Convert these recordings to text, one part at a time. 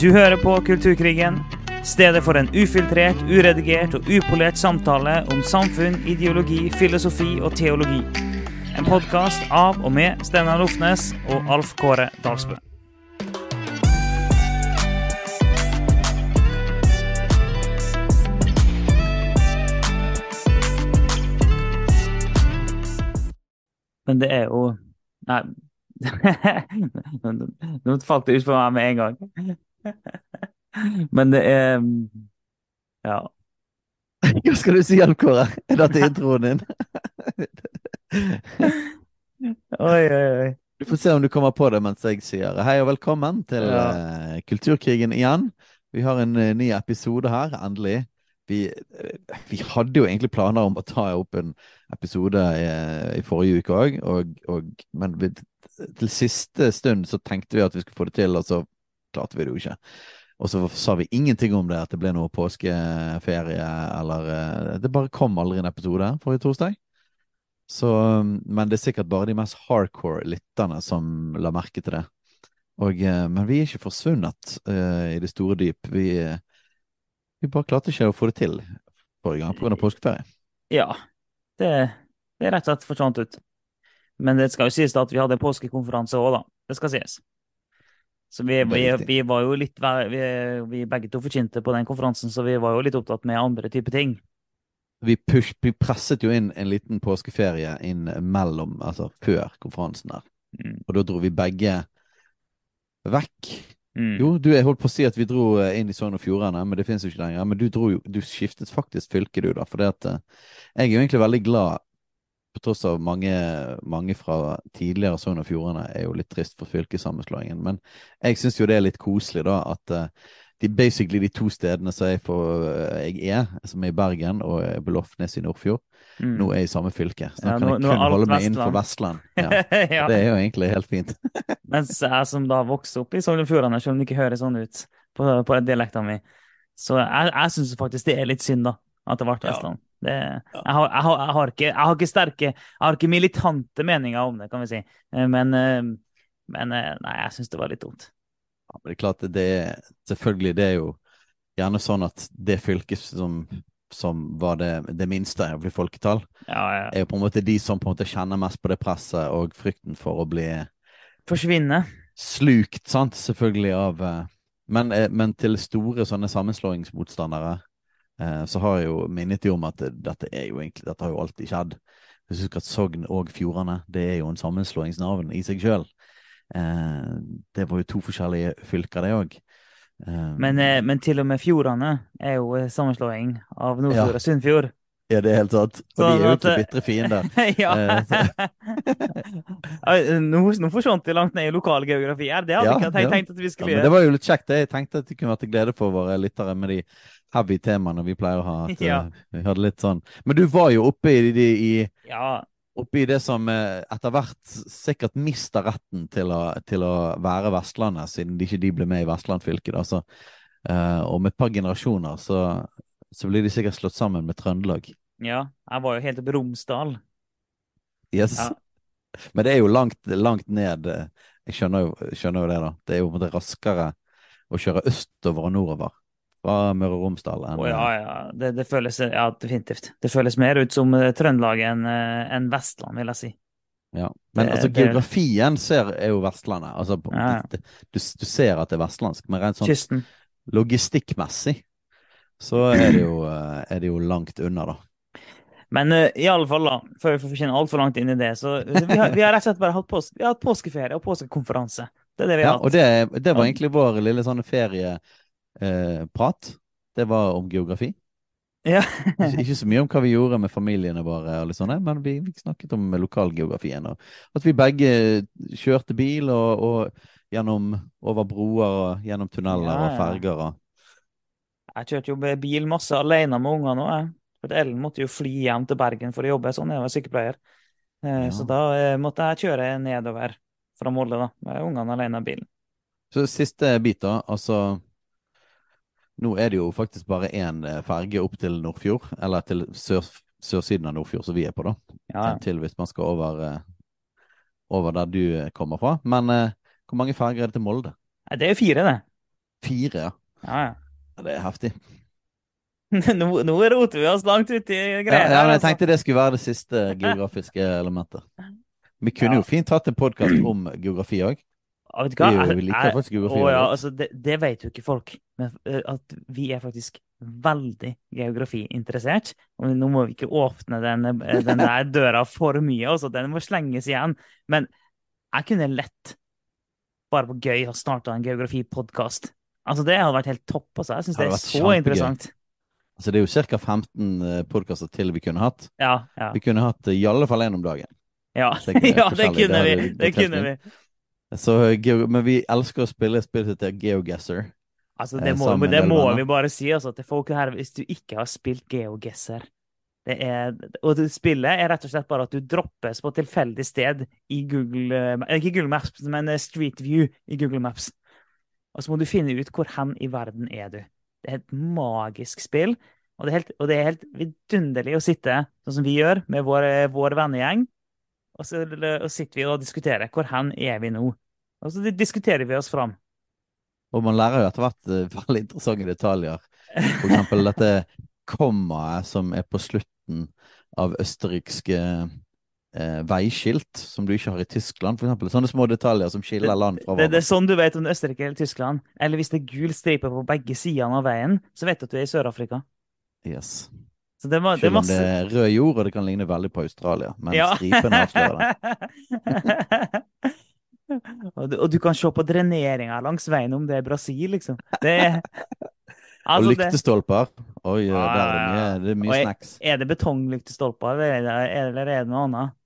Du hører på Kulturkrigen, stedet for en ufiltrert, uredigert og upolert samtale om samfunn, ideologi, filosofi og teologi. En podkast av og med Steinar Lofnes og Alf Kåre Dalsbø. Men det er jo Nei. Nå falt det ut for meg med en gang. Men det er Ja. Hva skal du si, Alf Kåre? Er dette introen din? Oi, oi, oi. Du får se om du kommer på det mens jeg sier hei og velkommen til Ja. eh, Kulturkrigen igjen. Vi har en eh, ny episode her, endelig. Vi, eh, vi hadde jo egentlig planer om å ta opp en episode i, i forrige uke òg, og, og, men vi, til siste stund så tenkte vi at vi skulle få det til, og så klarte vi det jo ikke. Og så sa vi ingenting om det, at det ble noe påskeferie, eller eh, Det bare kom aldri en episode forrige torsdag. Så, men det er sikkert bare de mest hardcore lytterne som la merke til det. Og, eh, men vi er ikke forsvunnet uh, i det store dyp. Vi, vi bare klarte ikke å få det til forrige gang pga. påskeferie. Ja. Det, det er rett og slett forsvant ut. Men det skal jo sies at vi hadde påskekonferanse òg, da. Det skal sies. Så vi, vi, vi var jo litt vi, vi begge to forkynte på den konferansen, så vi var jo litt opptatt med andre typer ting. Vi, push, vi presset jo inn en liten påskeferie inn mellom, altså før konferansen der. Mm. Og da dro vi begge vekk. Mm. Jo, du, jeg holdt på å si at vi dro eh, inn i Sogn og Fjordane, men det finnes jo ikke lenger. Men du dro du skiftet faktisk fylke, du, da. For eh, jeg er jo egentlig veldig glad, på tross av mange, mange fra tidligere Sogn og Fjordane er jo litt trist for fylkessammenslåingen. Men jeg syns jo det er litt koselig, da, at eh, de basically de to stedene som jeg, får, eh, jeg er, som er i Bergen og Belofnes i Nordfjord, Mm. nå er jeg i samme fylke. Så nå Ja, kan nå- jeg nå er kun holde meg Vestland. innenfor Vestland. Ja. ja. Det er jo egentlig helt fint. Mens jeg som da vokste opp i Sogn og Fjordane, selv om det ikke høres sånn ut på, på dialekten min, så jeg, jeg syns faktisk det er litt synd, da, at det ble Ja. Vestland. Det, jeg, har, jeg, har, jeg, har ikke, jeg har ikke sterke Jeg har ikke militante meninger om det, kan vi si. Eh, Men, eh, men eh, nei, jeg syns det var litt dumt. Ja, men det er klart det er Selvfølgelig, det er jo gjerne sånn at det fylket som, som var det, det minste i folketall, Ja, ja. er jo på en måte de som på en måte kjenner mest på det presset og frykten for å bli Forsvinne. slukt, sant, selvfølgelig av men, men til store sånne sammenslåingsmotstandere så har jeg jo minnet de om at dette er jo egentlig Dette har jo alltid skjedd. Husker at Sogn og Fjordane det er jo en sammenslåingsnavn i seg sjøl. Eh, det var jo to forskjellige fylker, det òg. Eh, Men, eh, men til og med Fjordane er jo eh, sammenslåing av Nordfjord Ja. og Sunnfjord. Ja, det er helt sant. Og Sånn de er jo ikke bitre fiender. ja. Eh, nå, nå forsvant vi langt ned i lokalgeografi her. Det hadde Ja, ikke jeg tenkt, ja. at vi Ja, gjøre. men det var jo litt kjekt. Jeg tenkte at det kunne vært til glede for våre lyttere med de heavy temaene vi pleier å ha. At, Ja. eh, vi hadde litt sånn. Men du var jo oppe i, de, i, Ja, oppe i det som eh, etter hvert sikkert mister retten til å, til å være Vestlandet, siden de ikke de ble med i Vestland fylke. Da. Så, eh, om et par generasjoner så, så blir de sikkert slått sammen med Trøndelag. ja. Jeg var jo helt oppe i Romsdal. Yes. Ja. Men det er jo langt, langt ned. eh, Jeg skjønner jo, skjønner jo det, da. Det er jo på en måte raskere å kjøre østover og nordover fra Møre og Romsdal enn oh, ja, ja. Det, det føles Ja, definitivt. Det føles mer ut som eh, Trøndelag enn en Vestland, vil jeg si. Ja. Men Det- altså, det- geografien ser, er jo Vestlandet. Altså, Ja, ja. du, du ser at det er vestlandsk, men rent sånn Kysten. logistikkmessig så er det jo, eh, er det jo langt unna, da. Men uh, i alle fall, da, før vi får kjenne altfor langt inn i det, så vi har, vi har rett og slett bare hatt, påske, vi har hatt påskeferie og påskekonferanse. Det er det vi Ja, hatt. og det, det var egentlig vår lille sånn ferieprat. det var om geografi. Ja. Ikke, så mye om hva vi gjorde med familiene våre, sånn, men vi, vi snakket om lokalgeografien. Og at vi begge kjørte bil og, og gjennom over broer og gjennom tunneler Ja, og ferger. Og, Jeg kjørte jo med bil masse alene med ungene òg. For Ellen måtte jo fly hjem til Bergen for å jobbe sånn, jeg var sykepleier. Eh, Ja. Så da eh, måtte jeg kjøre nedover fra Molde, da, med ungene alene i bilen. så siste bit, da. Altså Nå er det jo faktisk bare én eh, ferge opp til Nordfjord, eller til sør, sørsiden av Nordfjord, som vi er på, da. Ja. Til hvis man skal over, over der du kommer fra. Men hvor mange ferger er det til Molde? Det er jo fire, det. Fire, ja. Ja, ja. Ja, Det er heftig. nå, nå roter vi oss langt uti Ja, greiene. ja, her, men jeg altså. tenkte det skulle være det siste geografiske elementet. Vi kunne Ja. jo fint hatt en podkast om geografi òg. Vet du Vi, hva? vi liker faktisk geografi. Å, ja, altså, det, det vet jo ikke folk, men eh, at vi er faktisk veldig geografiinteressert. Og nå må vi ikke åpne den, eh, den der døra for mye, altså, den må slenges igjen. Men jeg kunne lett, bare på gøy, ha starta en geografipodkast. Altså, det hadde vært helt topp. Altså. Jeg syns det det er så kjempegøy. interessant. Altså, det er jo ca. 15 podkaster til vi kunne hatt. Ja, ja. Vi kunne hatt eh, i alle fall én om dagen. Ja, Det ja det kunne vi. Det kunne vi. Så, eh, men vi elsker å spille spillet til som heter GeoGuessr. Altså, Eh, det må, det må vi bare si altså, til folk her, hvis du ikke har spilt GeoGuessr. Det er, og det spillet er rett og slett bare at du droppes på et tilfeldig sted i Google eh, Ikke Google Maps, men eh, Street View i Google Maps. Og så må du finne ut hvor hen i verden er du. Det er et magisk spill. Og det er helt, det er helt vidunderlig å sitte sånn som vi gjør med vår, vår vennegjeng. Og så og sitter vi og diskuterer. Hvor hen er vi nå? Og så diskuterer vi oss fram. Og man lærer jo etter hvert eh, veldig interessante detaljer. For eksempel dette kommaet som er på slutten av østerrikske eh, veiskilt, som du ikke har i Tyskland. Eksempel sånne små detaljer som skiller land fra Det, det er sånn du vet om det er Østerrike eller Tyskland. Eller hvis det er gul stripe på begge sidene av veien, så vet du at du er i Sør-Afrika. Yes. Så det, var, det Selv om masse det er rød jord, og det kan ligne veldig på Australia. Men Ja. stripen avslører det. og, du, og du kan se på dreneringa langs veien om det er Brasil, liksom. Det er Altså, og lyktestolper. Oi, Ja, der er det mye, det er mye snacks. er det betonglyktestolper, eller er eller er det noe annet?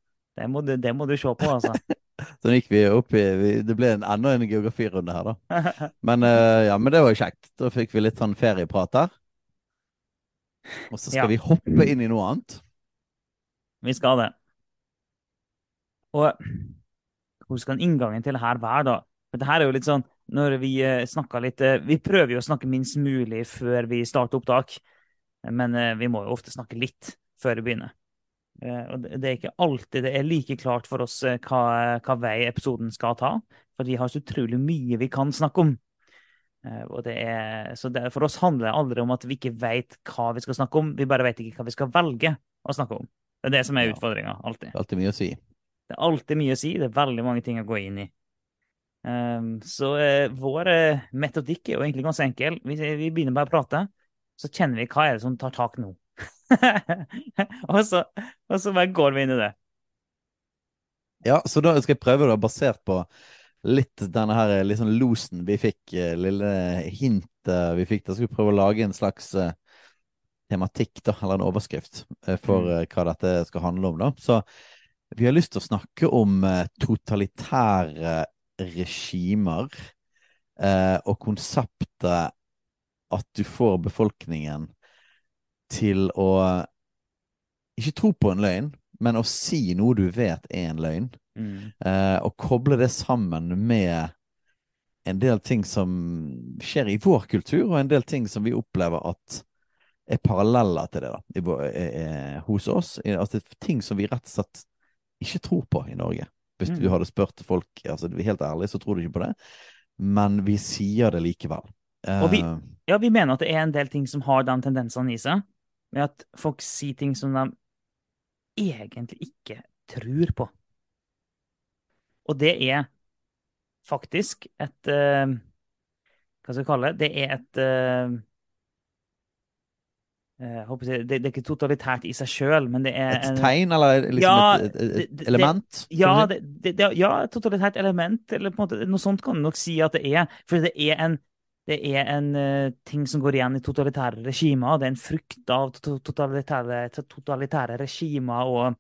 Det må, du, det må du se på, altså. Så gikk vi opp i vi, Det ble en, enda en geografirunde her, da. Men, uh, ja, men det var jo kjekt. Da fikk vi litt sånn ferieprat her. Og så skal Ja. vi hoppe inn i noe annet. Vi skal det. Og hvor skal inngangen til her være, da? For det her er jo litt sånn når vi eh, snakker litt eh, Vi prøver jo å snakke minst mulig før vi starter opptak, men vi må jo ofte snakke litt før vi begynner. Eh, Og det er ikke alltid det er like klart for oss eh, hva, hva vei episoden skal ta, for vi har så utrolig mye vi kan snakke om. Eh, Og det er, så det, for oss handler det aldri om at vi ikke vet hva vi skal snakke om, vi bare vet ikke hva vi skal velge å snakke om. Det er det som er utfordringa, alltid. Det er alltid mye å si. Det er alltid mye å si, det er veldig mange ting å gå inn i. Ehm, så vår metodikk er jo egentlig ganske enkel. Vi, vi begynner bare å prate, så kjenner vi hva er det som tar tak nå. og, så, og så bare går vi inn i det. Ja, så da skal jeg prøve, da, basert på litt denne her litt sånn losen vi fikk, eh, lille hintet vi fikk, da skal vi prøve å lage en slags eh, tematikk, da, eller en overskrift, eh, for Mm. hva dette skal handle om, da. Så vi har lyst til å snakke om totalitære regimer, eh, og konseptet at du får befolkningen til å ikke tro på en løgn, men å si noe du vet er en løgn. Mm. Eh, og koble det sammen med en del ting som skjer i vår kultur, og en del ting som vi opplever at er paralleller til det da, i, eh, eh, hos oss. Altså ting som vi rett og slett ikke tror på i Norge. Hvis Mm. du hadde spurt folk, altså helt ærlig, så tror du ikke på det. Men vi sier det likevel. Og vi- Eh, Ja, vi mener at det er en del ting som har de tendensene i seg, med at folk sier ting som de egentlig ikke tror på. Og det er faktisk et uh, Hva skal vi kalle det? Det er et eh, jeg det, det er ikke totalitært i seg sjøl, men det er et tegn, eller liksom Ja, et, et, et, det- det- element? skal Ja, det, det, det, ja, et totalitært element, eller på en måte, noe sånt kan du nok si at det er. For det er en, det er en uh, ting som går igjen i totalitære regimer. Det er en frukt av totalitære, totalitære regimer og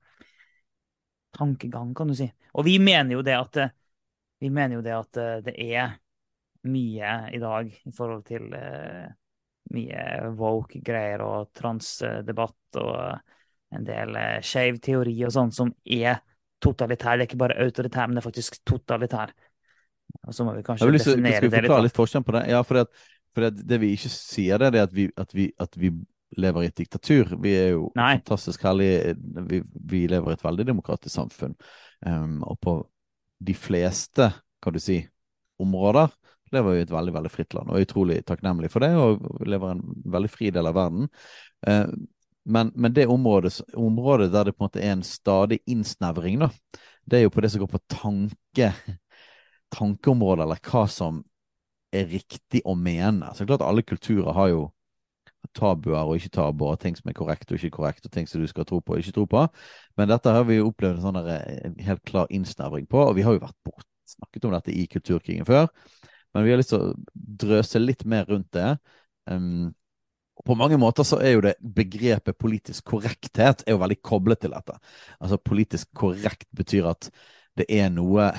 tankegang, kan du si. Og vi mener jo det at eh, jo det at eh, det er mye i dag i forhold til uh, mye woke-greier og transdebatt og en del uh, skeiv teori og sånn som er totalitær. Det er ikke bare autoritær, men det er faktisk totalitær. Og så må vi kanskje definere skal vi det litt. forklare litt forskjellen på det? Ja, for, det, for det, det vi ikke sier, det er at vi, at vi, at vi lever i et diktatur. Vi er jo Nei. fantastisk heldige. Vi, vi lever i et veldig demokratisk samfunn. Um, og på de fleste, kan du si, områder lever vi i et veldig veldig fritt land og er utrolig takknemlig for det, og lever i en veldig fri del av verden. Uh, men, men, det området, området, der det på en måte er en stadig innsnevring, da, det er jo på det som går på tanke, tankeområdet, eller hva som er riktig å mene. Så det er klart Alle kulturer har jo tabuer og ikke tabuer, ting som er korrekt og ikke korrekt, og ting som du skal tro på og ikke tro på. Men dette har vi jo opplevd en sånn en helt klar innsnevring på, og vi har jo vært bort, snakket om dette i Kulturkrigen før. Men vi har lyst til å drøse litt mer rundt det. Um, på mange måter så er jo det begrepet politisk korrekthet er jo veldig koblet til dette. Altså politisk korrekt betyr at det er noe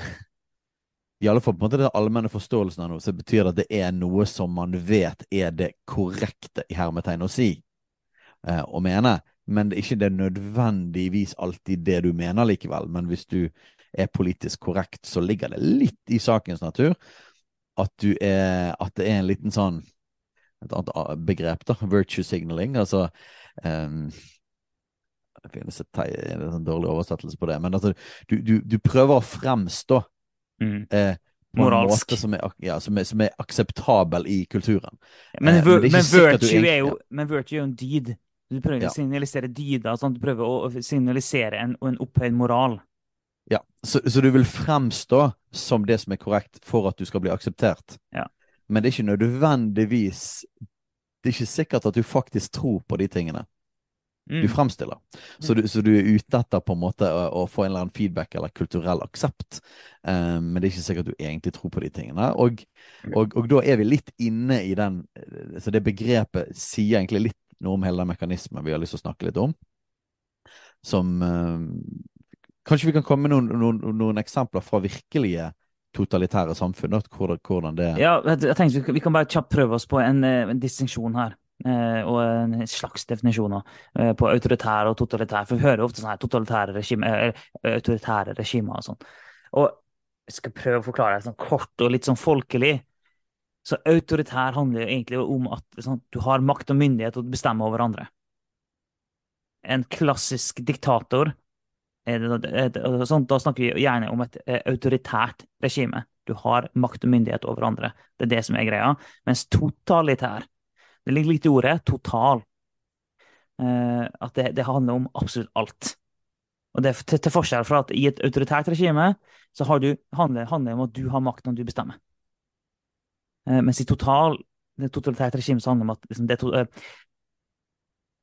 i alle fall på en måte den allmenne forståelsen av noe, så betyr det at det er noe som man vet er det korrekte i hermetegn å si eh, og mene. Men det er ikke det nødvendigvis alltid det du mener likevel. Men hvis du er politisk korrekt, så ligger det litt i sakens natur at, du er, at det er en liten sånn et annet begrep, da. Virtue signaling. Altså um, Det finnes et, en dårlig oversettelse på det. Men altså, du, du, du prøver å fremstå Mm. Eh, på en måte som er, ja, som, er, som er, akseptabel i kulturen. Men, eh, men, men virtue er jo men virtue er jo en dyd. Du prøver ja. å signalisere dyder. Sånn, du prøver å signalisere en, en opphøyd moral. Ja, så, så, du vil fremstå som det som er korrekt for at du skal bli akseptert. Ja. Men det er ikke nødvendigvis Det er ikke sikkert at du faktisk tror på de tingene. Du fremstiller. Så du, så du, er ute etter på en måte å, å, få en eller annen feedback eller kulturell aksept. Um, men det er ikke sikkert at du egentlig tror på de tingene. Og, og, og, da er vi litt inne i den Så det begrepet sier egentlig litt noe om hele den mekanismen vi har lyst til å snakke litt om. Som um, Kanskje vi kan komme med noen, noen, noen eksempler fra virkelige totalitære samfunn? Hvordan, hvordan det Ja, jeg tenkte Vi kan bare kjapt prøve oss på en, en distinksjon her. Eh, og en slags definisjoner eh, på autoritære og totalitære. For vi hører ofte sånne totalitære regimer, eh, autoritære regimer og sånn. Og jeg skal prøve å forklare det sånn kort og litt sånn folkelig. Så autoritær handler egentlig om at sånn, du har makt og myndighet til å bestemme over andre. En klassisk diktator sånn, Da snakker vi gjerne om et autoritært regime. Du har makt og myndighet over andre. Det er det som er greia. Mens totalitær det ligger litt i ordet total. Eh, at det, det, handler om absolutt alt. Og det er til, til, forskjell fra at i et autoritært regime så du, handler det om at du har makten og du bestemmer. Eh, mens i total, det totalitært regime så handler det om at liksom, det to, eh,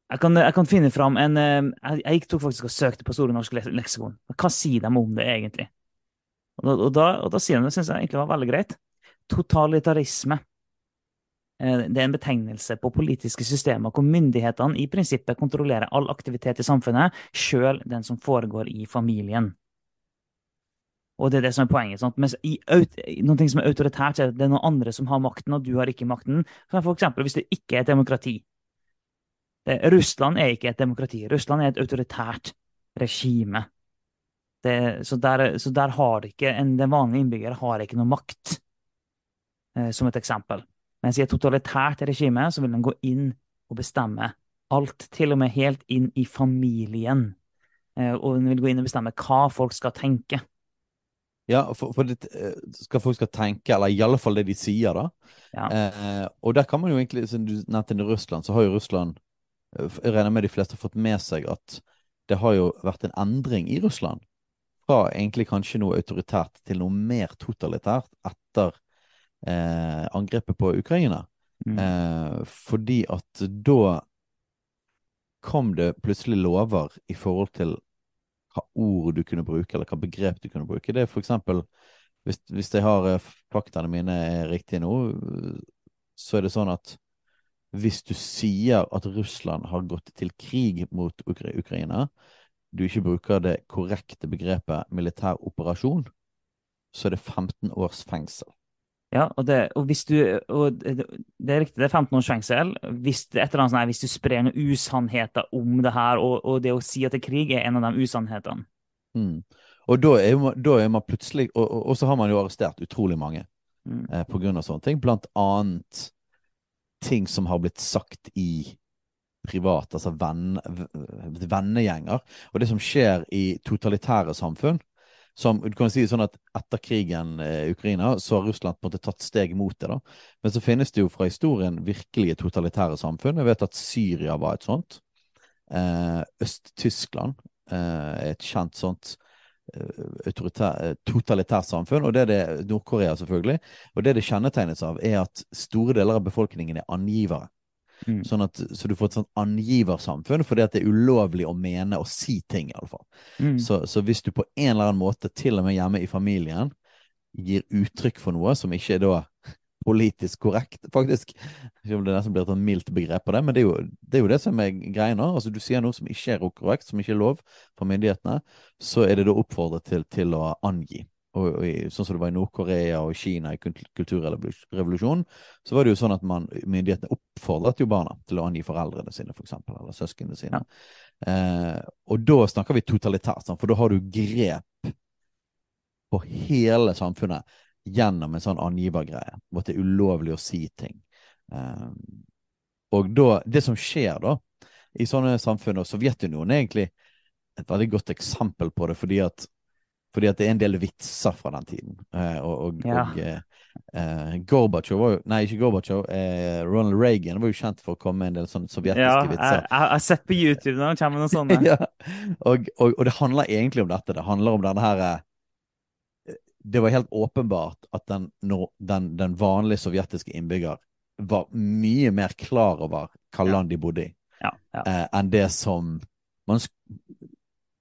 jeg, kan, jeg, kan, finne fram en jeg, jeg tok faktisk og søkte på Store norske leksikon. Hva sier de om det egentlig? Og da, og da, og da sier de det syns jeg egentlig var veldig greit. Totalitarisme Eh, det er en betegnelse på politiske systemer hvor myndighetene i prinsippet kontrollerer all aktivitet i samfunnet, sjøl den som foregår i familien. Og det er det som er poenget. Sant? Mens i noe som er autoritært, er det noen andre som har makten, og du har ikke makten. For eksempel hvis det ikke er et demokrati. Russland er ikke et demokrati. Russland er et autoritært regime. Det, så, der, så, der, har ikke en, den vanlige innbygger har ikke noe makt, eh, som et eksempel. Mens i et totalitært regime så vil den gå inn og bestemme alt, til og med helt inn i familien. Eh, og den vil gå inn og bestemme hva folk skal tenke. Ja, for, for det, eh, skal folk skal tenke, eller i alle fall det de sier, da. Ja. Eh, og der kan man jo egentlig, siden du nevnte Russland, så har jo Russland eh, Jeg regner med de fleste har fått med seg at det har jo vært en endring i Russland. Fra egentlig kanskje noe autoritært til noe mer totalitært etter eh, angrepet på Ukraina. Mm. Eh, fordi at da kom det plutselig lover i forhold til hva ord du kunne bruke, eller hva begrep du kunne bruke. Det er for eksempel, hvis, hvis jeg har eh, faktaene mine er riktige nå, så er det sånn at hvis du sier at Russland har gått til krig mot Ukra Ukraina, du ikke bruker det korrekte begrepet militær operasjon, så er det 15 års fengsel. Ja, og det, og hvis du, og det, det er riktig, det er 15 års fengsel. Hvis, sånt, hvis du sprer noen usannheter om det her, og, og, det å si at det er krig, er en av de usannhetene. Mm. Og da er, da er, man plutselig Og, og, så har man jo arrestert utrolig mange mm. eh, på grunn av sånne ting. Blant annet ting som har blitt sagt i privat, altså venn, vennegjenger. Og det som skjer i totalitære samfunn, som du kan si sånn at Etter krigen i eh, Ukraina så har Russland på en måte tatt steg mot det. da. Men så finnes det jo fra historien virkelige totalitære samfunn. Jeg vet at Syria var et sånt. Eh, Øst-Tyskland eh, er et kjent sånt eh, totalitært samfunn, og det er det Nord-Korea selvfølgelig. Og det det kjennetegnes av, er at store deler av befolkningen er angivere. Mm. Sånn at, så du får et sånt angiversamfunn fordi at det er ulovlig å mene og si ting, iallfall. Mm. Så, så hvis du på en eller annen måte, til og med hjemme i familien, gir uttrykk for noe som ikke er da politisk korrekt, faktisk. Det nesten blir et mildt begrep på det, men det er, jo, det er jo det som er greia nå. Altså, du sier noe som ikke er korrekt, som ikke er lov for myndighetene, så er det da oppfordret til, til å angi og, og, sånn som det var i Nord-Korea og Kina i kulturrevolusjonen, så var det jo sånn at man, myndighetene oppfordret jo barna til å angi foreldrene sine, for eksempel, eller søsknene sine. Ja. Eh, og da snakker vi totalitært, for da har du grep på hele samfunnet gjennom en sånn angivergreie, hvor det er ulovlig å si ting. Eh, og da, det som skjer da, i sånne samfunn, og Sovjetunionen er egentlig et veldig godt eksempel på det, fordi at fordi at det er en del vitser fra den tiden. Eh, og, og, ja. og eh, eh Gorbatsjov var jo Nei, ikke Gorbatsjov. Ronald Reagan var jo kjent for å komme med en del sånne sovjetiske ja, vitser. Jeg har sett på YouTube når det kommer noen sånne. ja. og, og, og, det handler egentlig om dette. Det handler om denne her Det var helt åpenbart at den, den, den vanlige sovjetiske innbygger var mye mer klar over hva land de bodde i, ja, ja. Eh, enn det som man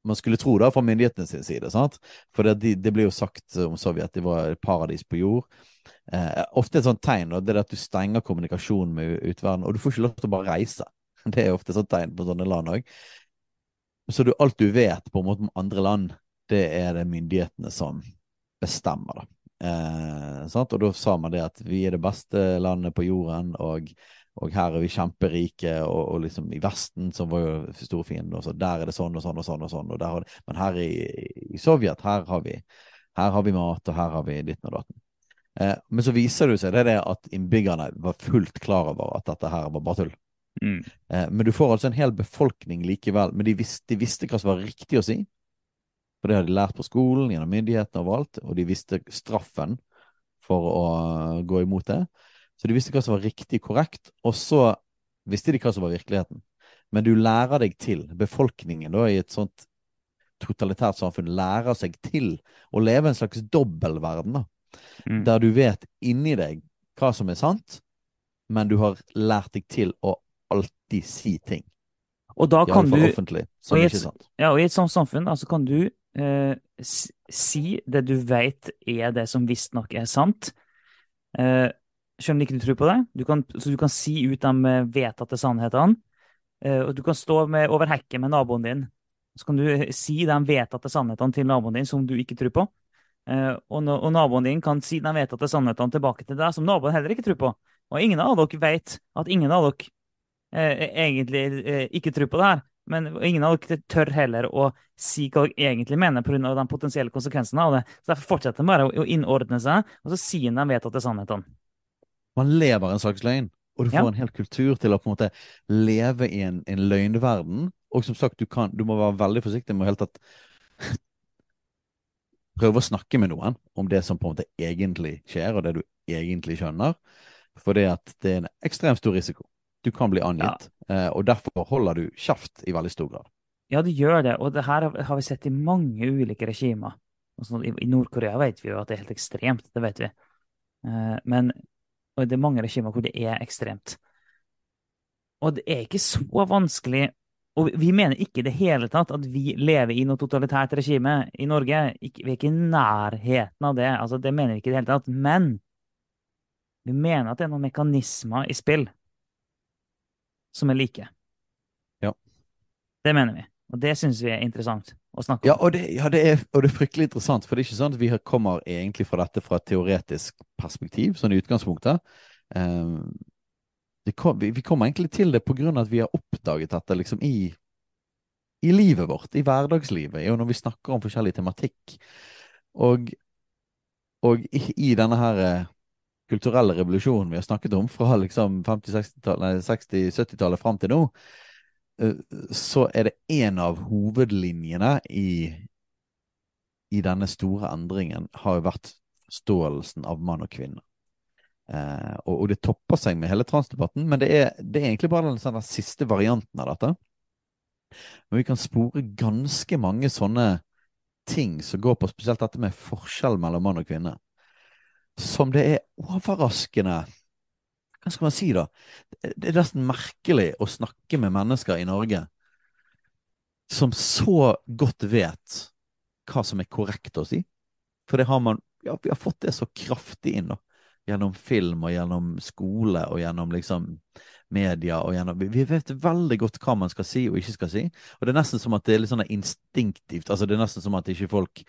man skulle tro da, fra myndighetene sin side. sant? For det, det blir jo sagt om Sovjet de var paradis på jord. Eh, ofte et sånt tegn det er at du stenger kommunikasjonen med utverden, og du får ikke lov til å bare reise. Det er ofte et sånt tegn på sånne land òg. Så du, alt du vet på en måte om andre land, det er det myndighetene som bestemmer. da. Eh, og da sa man det at vi er det beste landet på jorden, og og her er vi kjemperike, og, og liksom i Vesten, som var jo storfienden, så der er det sånn og sånn og sånn. og sånn, og det, Men her i, i, Sovjet, her har, vi, her har vi mat, og her har vi ditten og datten. Eh, men så viser det seg det, det at innbyggerne var fullt klar over at dette her var bare tull. Mm. Eh, men du får altså en hel befolkning likevel. Men de visste, de visste hva som var riktig å si. For det hadde de lært på skolen, gjennom myndighetene overalt, og de visste straffen for å gå imot det. Så de visste hva som var riktig korrekt, og så visste de hva som var virkeligheten. Men du lærer deg til, befolkningen da, i et sånt totalitært samfunn lærer seg til å leve en slags dobbeltverden, da. Mm. Der du vet inni deg hva som er sant, men du har lært deg til å alltid si ting. Og da kan du offentlig, som og er sant. Ja, og i et sånt samfunn da, så kan du eh, si det du vet er det som visstnok er sant. Eh, selv om ikke du tror på det. Du kan, så du kan si ut de eh, vedtatte sannhetene. Eh, og du kan stå med, over hekken med naboen din. Så kan du eh, si de vedtatte sannhetene til naboen din som du ikke tror på. Og, og naboen din kan si de vedtatte sannhetene tilbake til deg som naboen heller ikke tror på. Og ingen av dere vet at ingen av dere eh, egentlig eh, ikke tror på det her. Men ingen av dere tør heller å si hva dere egentlig mener pga. de potensielle konsekvensene av det. Så Derfor fortsetter de bare å innordne seg, og så sier de vedtatte sannhetene. Man lever en slags løgn. Og du får ja. en hel kultur til å på en måte leve i en, en løgnverden. Og som sagt, du, kan, du må være veldig forsiktig med å helt tatt prøve å snakke med noen om det som på en måte egentlig skjer, og det du egentlig skjønner. For det at det er en ekstremt stor risiko. Du kan bli angitt. Ja. Eh, og derfor holder du kjeft i veldig stor grad. Ja, det gjør det. Og det her har vi sett i mange ulike regimer. Altså, I Nord-Korea vet vi jo at det er helt ekstremt. Det vet vi. Eh, men og det er mange regimer hvor det er ekstremt. Og det er ikke så vanskelig Og vi mener ikke i det hele tatt at vi lever i noe totalitært regime i Norge. vi er ikke i nærheten av det. altså Det mener vi ikke i det hele tatt. Men vi mener at det er noen mekanismer i spill som er like. Ja. Det mener vi. Og det syns vi er interessant å snakke om. Ja, og det, ja det, er, og det, er, fryktelig interessant, for det er ikke sånn at vi kommer egentlig fra dette fra et teoretisk perspektiv, sånn i utgangspunktet. Um, kom, vi, vi, kommer egentlig til det av at vi har oppdaget dette liksom i, i livet vårt, i hverdagslivet, og når vi snakker om forskjellig tematikk. Og, og i, i, denne her eh, kulturelle revolusjonen vi har snakket om fra liksom 50-, 60-, 70-tallet fram til nå, så er det en av hovedlinjene i, i denne store endringen har jo vært forståelsen av mann og kvinne. Eh, og, og, det topper seg med hele transdebatten, men det er, det er egentlig bare den, den siste varianten av dette. Men vi kan spore ganske mange sånne ting som går på spesielt dette med forskjell mellom mann og kvinne, som det er overraskende Hva skal man si, da? Det er nesten merkelig å snakke med mennesker i Norge som så godt vet hva som er korrekt å si. For det har man ja, vi har fått det så kraftig inn, da. Gjennom film og gjennom skole og gjennom liksom media og gjennom Vi vet veldig godt hva man skal si og ikke skal si. Og det er nesten som at det er litt sånn instinktivt. Altså det er nesten som at ikke folk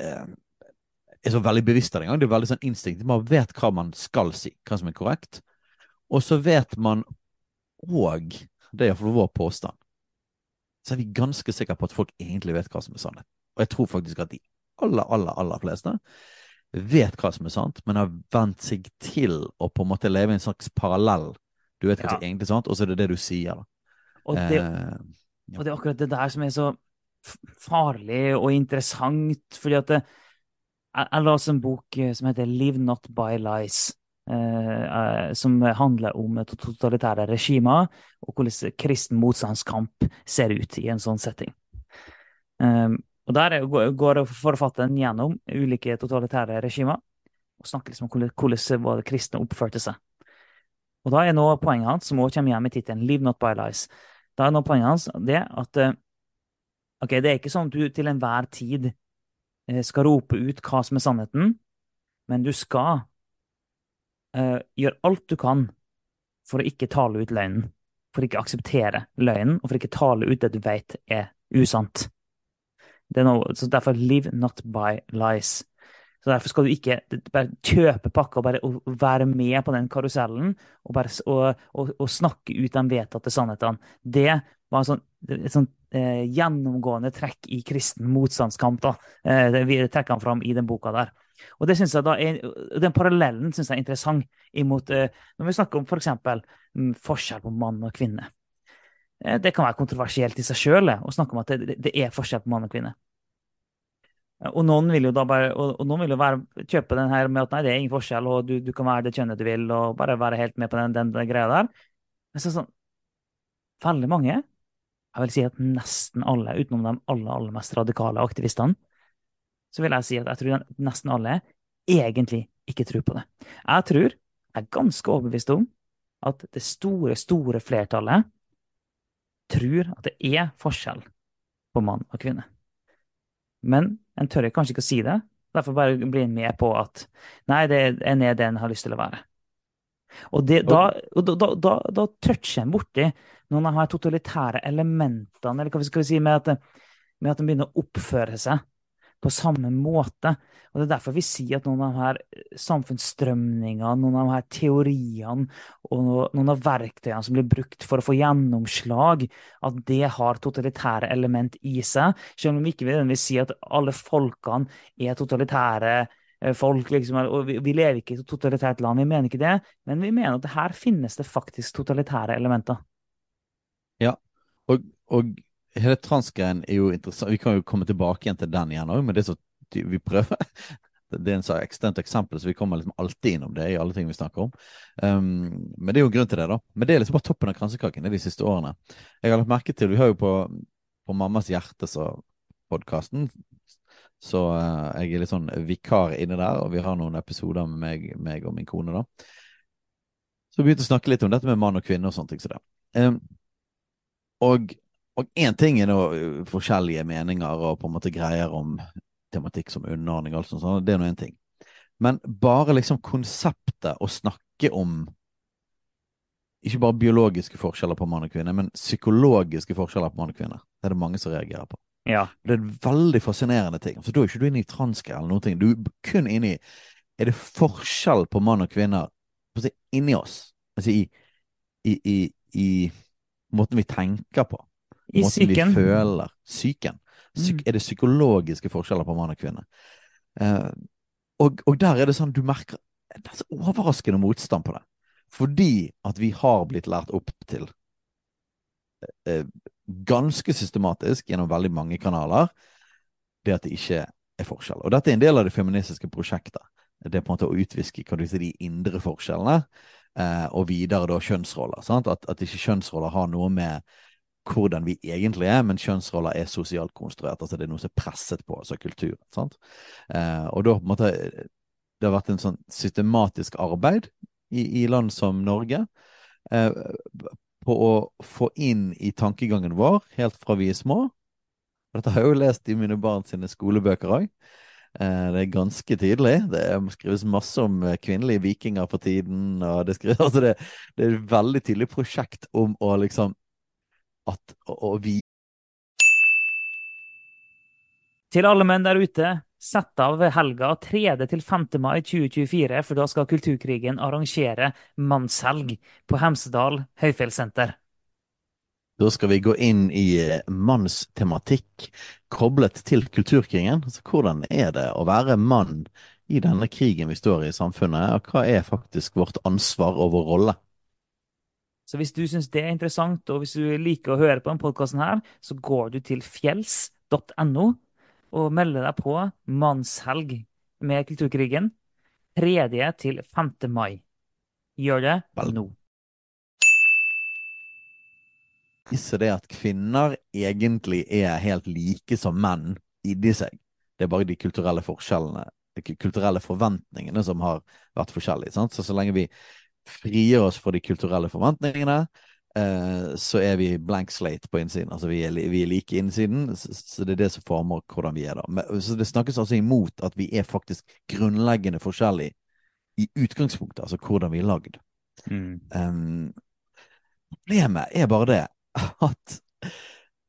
eh, er så veldig bevisst av det engang. Det er veldig sånn instinkt. Man vet hva man skal si, hva som er korrekt. Og så vet man òg, det er iallfall vår påstand, så er vi ganske sikre på at folk egentlig vet hva som er sannhet. Og jeg tror faktisk at de aller, aller, aller fleste vet hva som er sant, men har vent seg til å på en måte leve i en slags parallell. Du vet hva ja. som er egentlig sant, og så er det det du sier. Og det, eh, ja. og det, er akkurat det der som er så farlig og interessant, fordi at det, jeg, jeg leste en bok eh, som heter Live Not By Lies. Eh, eh, som handler om totalitære regimer, og hvordan kristen motstandskamp ser ut i en sånn setting. Eh, og Der går forfatteren gjennom ulike totalitære regimer og snakker liksom om hvordan kristne oppførte seg. Og Da er nå poenget hans, som også kommer hjem i tittelen 'Live not by lies', da er nå poenget hans det at eh, ok, det er ikke sånn at du til enhver tid skal rope ut hva som er sannheten, men du skal uh, gjøre alt du kan for å ikke tale ut løgnen. For å ikke akseptere løgnen, og for å ikke tale ut det du vet er usant. Noe, så derfor live not by lies. Så Derfor skal du ikke bare kjøpe pakka og bare og være med på den karusellen og, bare, og, og snakke ut de vedtatte sannhetene. Det var en sånn, et sånt eh, gjennomgående trekk i kristen motstandskamp. da. Eh, vi trekker han fram i den boka der. Og det synes jeg da er, Den parallellen synes jeg er interessant imot, eh, når vi snakker om f.eks. For mm, forskjell på mann og kvinne. Eh, det kan være kontroversielt i seg sjøl å snakke om at det, det, er forskjell på mann og kvinne. Eh, og noen vil jo da bare, og, og noen vil jo være, kjøpe den her med at nei, det er ingen forskjell, og du, du kan være det kjønnet du vil, og bare være helt med på den, den, den greia der. Men så sånn Veldig mange, jeg vil si at nesten alle, utenom de aller, aller mest radikale aktivistene, så vil jeg si at jeg tror nesten alle egentlig ikke tror på det. Jeg tror, jeg er ganske overbevist om, at det store, store flertallet tror at det er forskjell på mann og kvinne. Men en tør kanskje ikke å si det. Derfor bare blir en med på at nei, det er en er det en har lyst til å være. Og, det, da, da, da, da, toucher en borti noen av de totalitære elementene, eller hva skal vi si, med at, med at en begynner å oppføre seg på samme måte. Og Det er derfor vi sier at noen av de her samfunnsstrømningene, noen av de her teoriene og noen av verktøyene som blir brukt for å få gjennomslag, at det har totalitære element i seg. Selv om vi ikke vil si at alle folkene er totalitære folk. Liksom, og vi, vi, lever ikke i et totalitært land, vi mener ikke det. Men vi mener at her finnes det faktisk totalitære elementer. Ja, og, og hele transgreien er jo interessant. Vi kan jo komme tilbake igjen til den igjen òg, men det er så vi prøver. Det er en så ekstremt eksempel, så vi kommer liksom alltid innom det i alle ting vi snakker om. Um, men det er jo grunn til det, da. Men det er liksom bare toppen av kransekaken de siste årene. Jeg har lagt merke til, Vi har jo på, på Mammas hjerte, så podkasten, så uh, jeg er litt sånn vikar inne der, og vi har noen episoder med meg, meg og min kone, da. Så vi begynte å snakke litt om dette med mann og kvinne og sånne ting. Så det. Og og én ting er nå uh, forskjellige meninger og på en måte greier om tematikk som underordning og alt sånt, det er nå én ting. Men bare liksom konseptet å snakke om ikke bare biologiske forskjeller på mann og kvinne, men psykologiske forskjeller på mann og kvinne. Det er det mange som reagerer på. Ja. Det er en veldig fascinerende ting. Så Da er ikke du inne i transke eller noen ting. Du er kun inne i Er det forskjell på mann og kvinner inni oss? Altså i, i, i, i måten vi tenker på. I måten vi føler. Psyken. Psyk, mm. Er det psykologiske forskjeller på mann og kvinne? Uh, og, og, der er det sånn du merker det er så overraskende motstand på det. Fordi at vi har blitt lært opp til eh ganske systematisk gjennom veldig mange kanaler det at det ikke er forskjell. Og dette er en del av det feministiske prosjektet. Det er på en måte å utviske sier, de indre forskjellene, eh, og videre da kjønnsroller. At, at ikke kjønnsroller har noe med hvordan vi egentlig er, men kjønnsroller er sosialt konstruert. altså Det er noe som er presset på, altså kultur. Sant? Eh, og da på en måte Det har vært en sånn systematisk arbeid i, i land som Norge eh, på å få inn i tankegangen vår, helt fra vi er små Dette har jeg jo lest i mine barn sine skolebøker òg. Eh, det er ganske tydelig. Det skrives masse om eh, kvinnelige vikinger på tiden. og Det, skrives, altså det, det er et veldig tydelig prosjekt om å liksom at å, vi Til alle menn der ute, sett av helga 3. til 5. mai 2024, for da skal Kulturkrigen arrangere mannshelg på Hemsedal høyfjellssenter. Da skal vi gå inn i eh, mannstematikk koblet til kulturkrigen. Altså, hvordan er det å være mann i denne krigen vi står i i samfunnet, og hva er faktisk vårt ansvar og vår rolle? Så hvis du syns det er interessant, og hvis du liker å høre på denne podkasten så går du til fjells.no og melde deg på mannshelg med Kulturkrigen 3. til 5. mai. Gjør det nå. Viser det at kvinner egentlig er helt like som menn inni seg. Det er bare de kulturelle forskjellene, de kulturelle forventningene som har vært forskjellige. Sant? Så så lenge vi frigjør oss fra de kulturelle forventningene, eh, så er vi blank slate på innsiden. Altså vi er, vi er like innsiden, så, så, det er det som former hvordan vi er da. Men, så det snakkes altså imot at vi er faktisk grunnleggende forskjellige i utgangspunktet, altså hvordan vi er lagd. Mm. Um, problemet er bare det at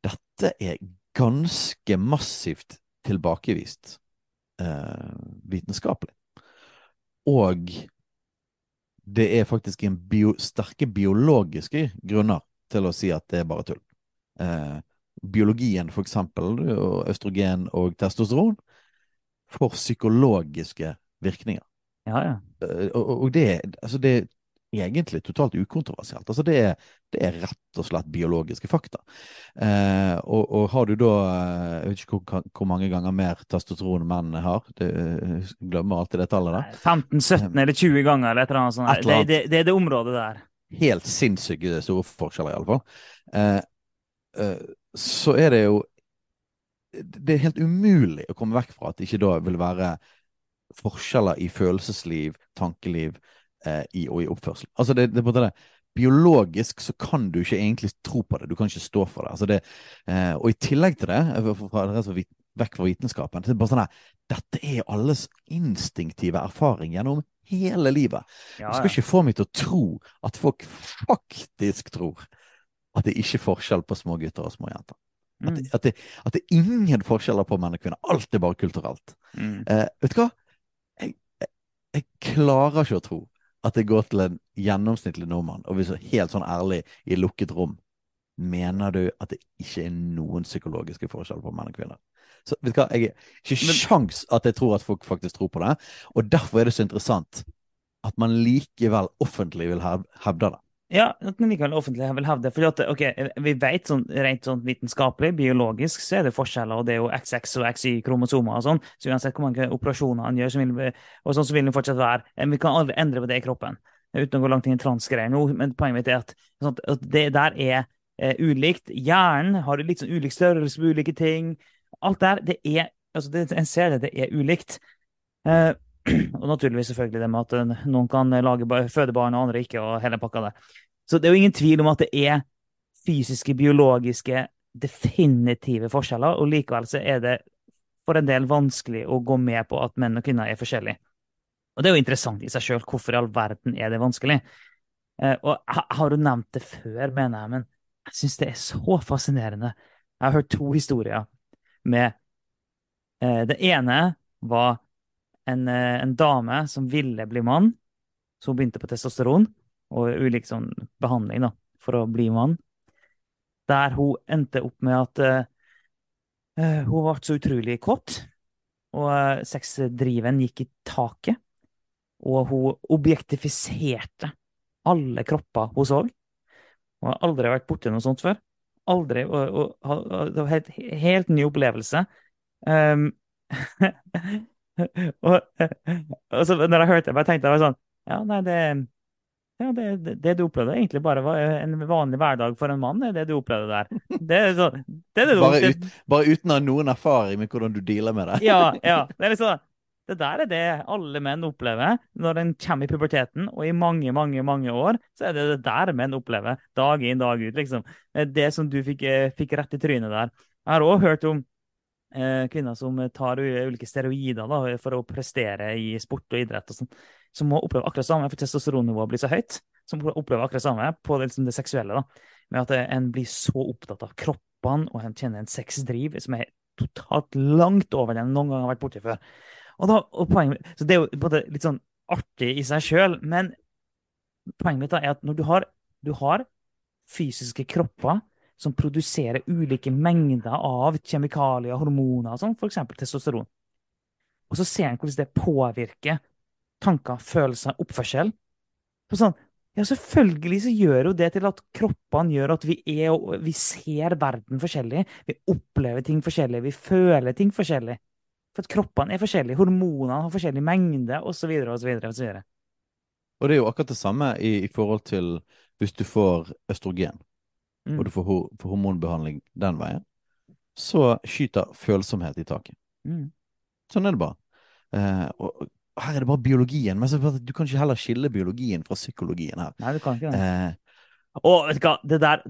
dette er ganske massivt tilbakevist uh, vitenskapelig. Og det er faktisk en bio, sterke biologiske grunner til å si at det er bare tull. Eh, biologien, for eksempel, og østrogen og testosteron, får psykologiske virkninger. Ja, ja. Eh, og, og det, altså det, egentlig totalt ukontroversielt. Altså det, er, det er rett og slett biologiske fakta. Eh, og, og, har du da eh, Jeg vet ikke hvor, hvor mange ganger mer testosteron menn har. Det, eh, glemmer alltid det tallet der. 15-17 eh, eller 20 ganger eller et eller annet sånt. Det, det, det, er det området der. Helt sinnssyke store forskjeller, iallfall. Eh, eh, så er det jo Det er helt umulig å komme vekk fra at det ikke da vil være forskjeller i følelsesliv, tankeliv, i, og i oppførsel. Altså det, det, det, biologisk så kan du ikke egentlig tro på det. Du kan ikke stå for det. Altså det eh, og i tillegg til det, eh, fra, fra, vekk fra vitenskapen, det er bare sånn at dette er alles instinktive erfaring gjennom hele livet. Ja, ja. Du skal ikke få meg til å tro at folk faktisk tror at det ikke er forskjell på små gutter og små jenter. Mm. At, det, at, det, at, det, er ingen forskjeller på menn og kvinner. Alt er bare kulturelt. Mm. Eh, vet du hva? Jeg, jeg, jeg, klarer ikke å tro at det går til en gjennomsnittlig nordmann, og hvis du helt sånn ærlig i lukket rom, mener du at det ikke er noen psykologiske forskjeller på menn og kvinner? Så vet du hva, jeg har ikke sjans at jeg tror at folk faktisk tror på det, og derfor er det så interessant at man likevel offentlig vil hevde det. Ja, at den likevel offentlig vil hevde for at, ok, Vi vet sånn, rent sånn vitenskapelig, biologisk, så er det forskjeller. og Det er jo XX og XY-kromosomer og sånn. Så uansett hvor mange operasjoner han gjør, så vil, og sånn så vil det fortsatt være. Vi kan aldri endre på det i kroppen. Uten å gå langt inn i transgreier nå. Men poenget mitt er at, sånn, at det der er eh, ulikt. Hjernen har litt sånn ulik størrelse på ulike ting. Alt der, det er altså det, En ser det, det er ulikt. Eh, Og naturligvis selvfølgelig det med at noen kan lage fødebarn og andre ikke, og hele pakka der. Så det er jo ingen tvil om at det er fysiske, biologiske, definitive forskjeller, og likevel så er det for en del vanskelig å gå med på at menn og kvinner er forskjellige. Og det er jo interessant i seg sjøl. Hvorfor i all verden er det vanskelig? Eh, og har jo nevnt det før, mener jeg, men jeg syns det er så fascinerende. Jeg har hørt to historier med eh, Det ene var en, eh, en, dame som ville bli mann. Så hun begynte på testosteron og ulik sånn behandling da, for å bli mann. Der hun endte opp med at uh, hun ble så utrolig kåt. Og uh, sexdriven gikk i taket. Og hun objektifiserte alle kropper hun så. Hun har aldri vært borti noe sånt før. Aldri. Og, og, og, helt, helt ny opplevelse. Um, og, og så når jeg hørte det, tenkte jeg sånn Ja, nei, det, ja, det, det, du opplevde, egentlig bare var en vanlig hverdag for en mann. Det er det du opplevde der. Det er, sånn, det, er det, du, Bare, ut, bare uten å ha noen erfaring med hvordan du dealer med det. Ja, ja. Det er liksom det der er det alle menn opplever når en kommer i puberteten, og i mange, mange mange år så er det det der menn opplever dag inn, dag ut. liksom. Det som du fikk, eh, fikk rett i trynet der. Jeg har òg hørt om kvinner som tar ulike steroider da, for å prestere i sport og idrett, og sånn, som må oppleve akkurat samme, for testosteronnivået blir så høyt. Som opplever akkurat samme på det, liksom det seksuelle. da, Med at en blir så opptatt av kroppene, og en kjenner en sexdriv som er totalt langt over den en noen gang har vært borti før. Og da, og poenget, så Det er jo både litt sånn artig i seg sjøl, men poenget mitt da er at når du har, du har fysiske kropper som produserer ulike mengder av kjemikalier, hormoner, sånn, f.eks. testosteron, og så ser en hvordan det påvirker tanker, følelser, oppførsel på sånn, ja, Selvfølgelig så gjør jo det til at kroppene gjør at vi er og vi ser verden forskjellig. Vi opplever ting forskjellig, vi føler ting forskjellig. For at kroppene er forskjellige, hormonene har forskjellig mengde osv. osv. osv. Og det er jo akkurat det samme i, i forhold til hvis du får østrogen, mm. og du får, får, hormonbehandling den veien, så skyter følsomhet i taket. Mm. Sånn er det bare. Eh, og, her er det bare biologien. Men så, du kan ikke heller skille biologien fra psykologien her. Nei, du kan ikke det. Eh, og vet du hva, det der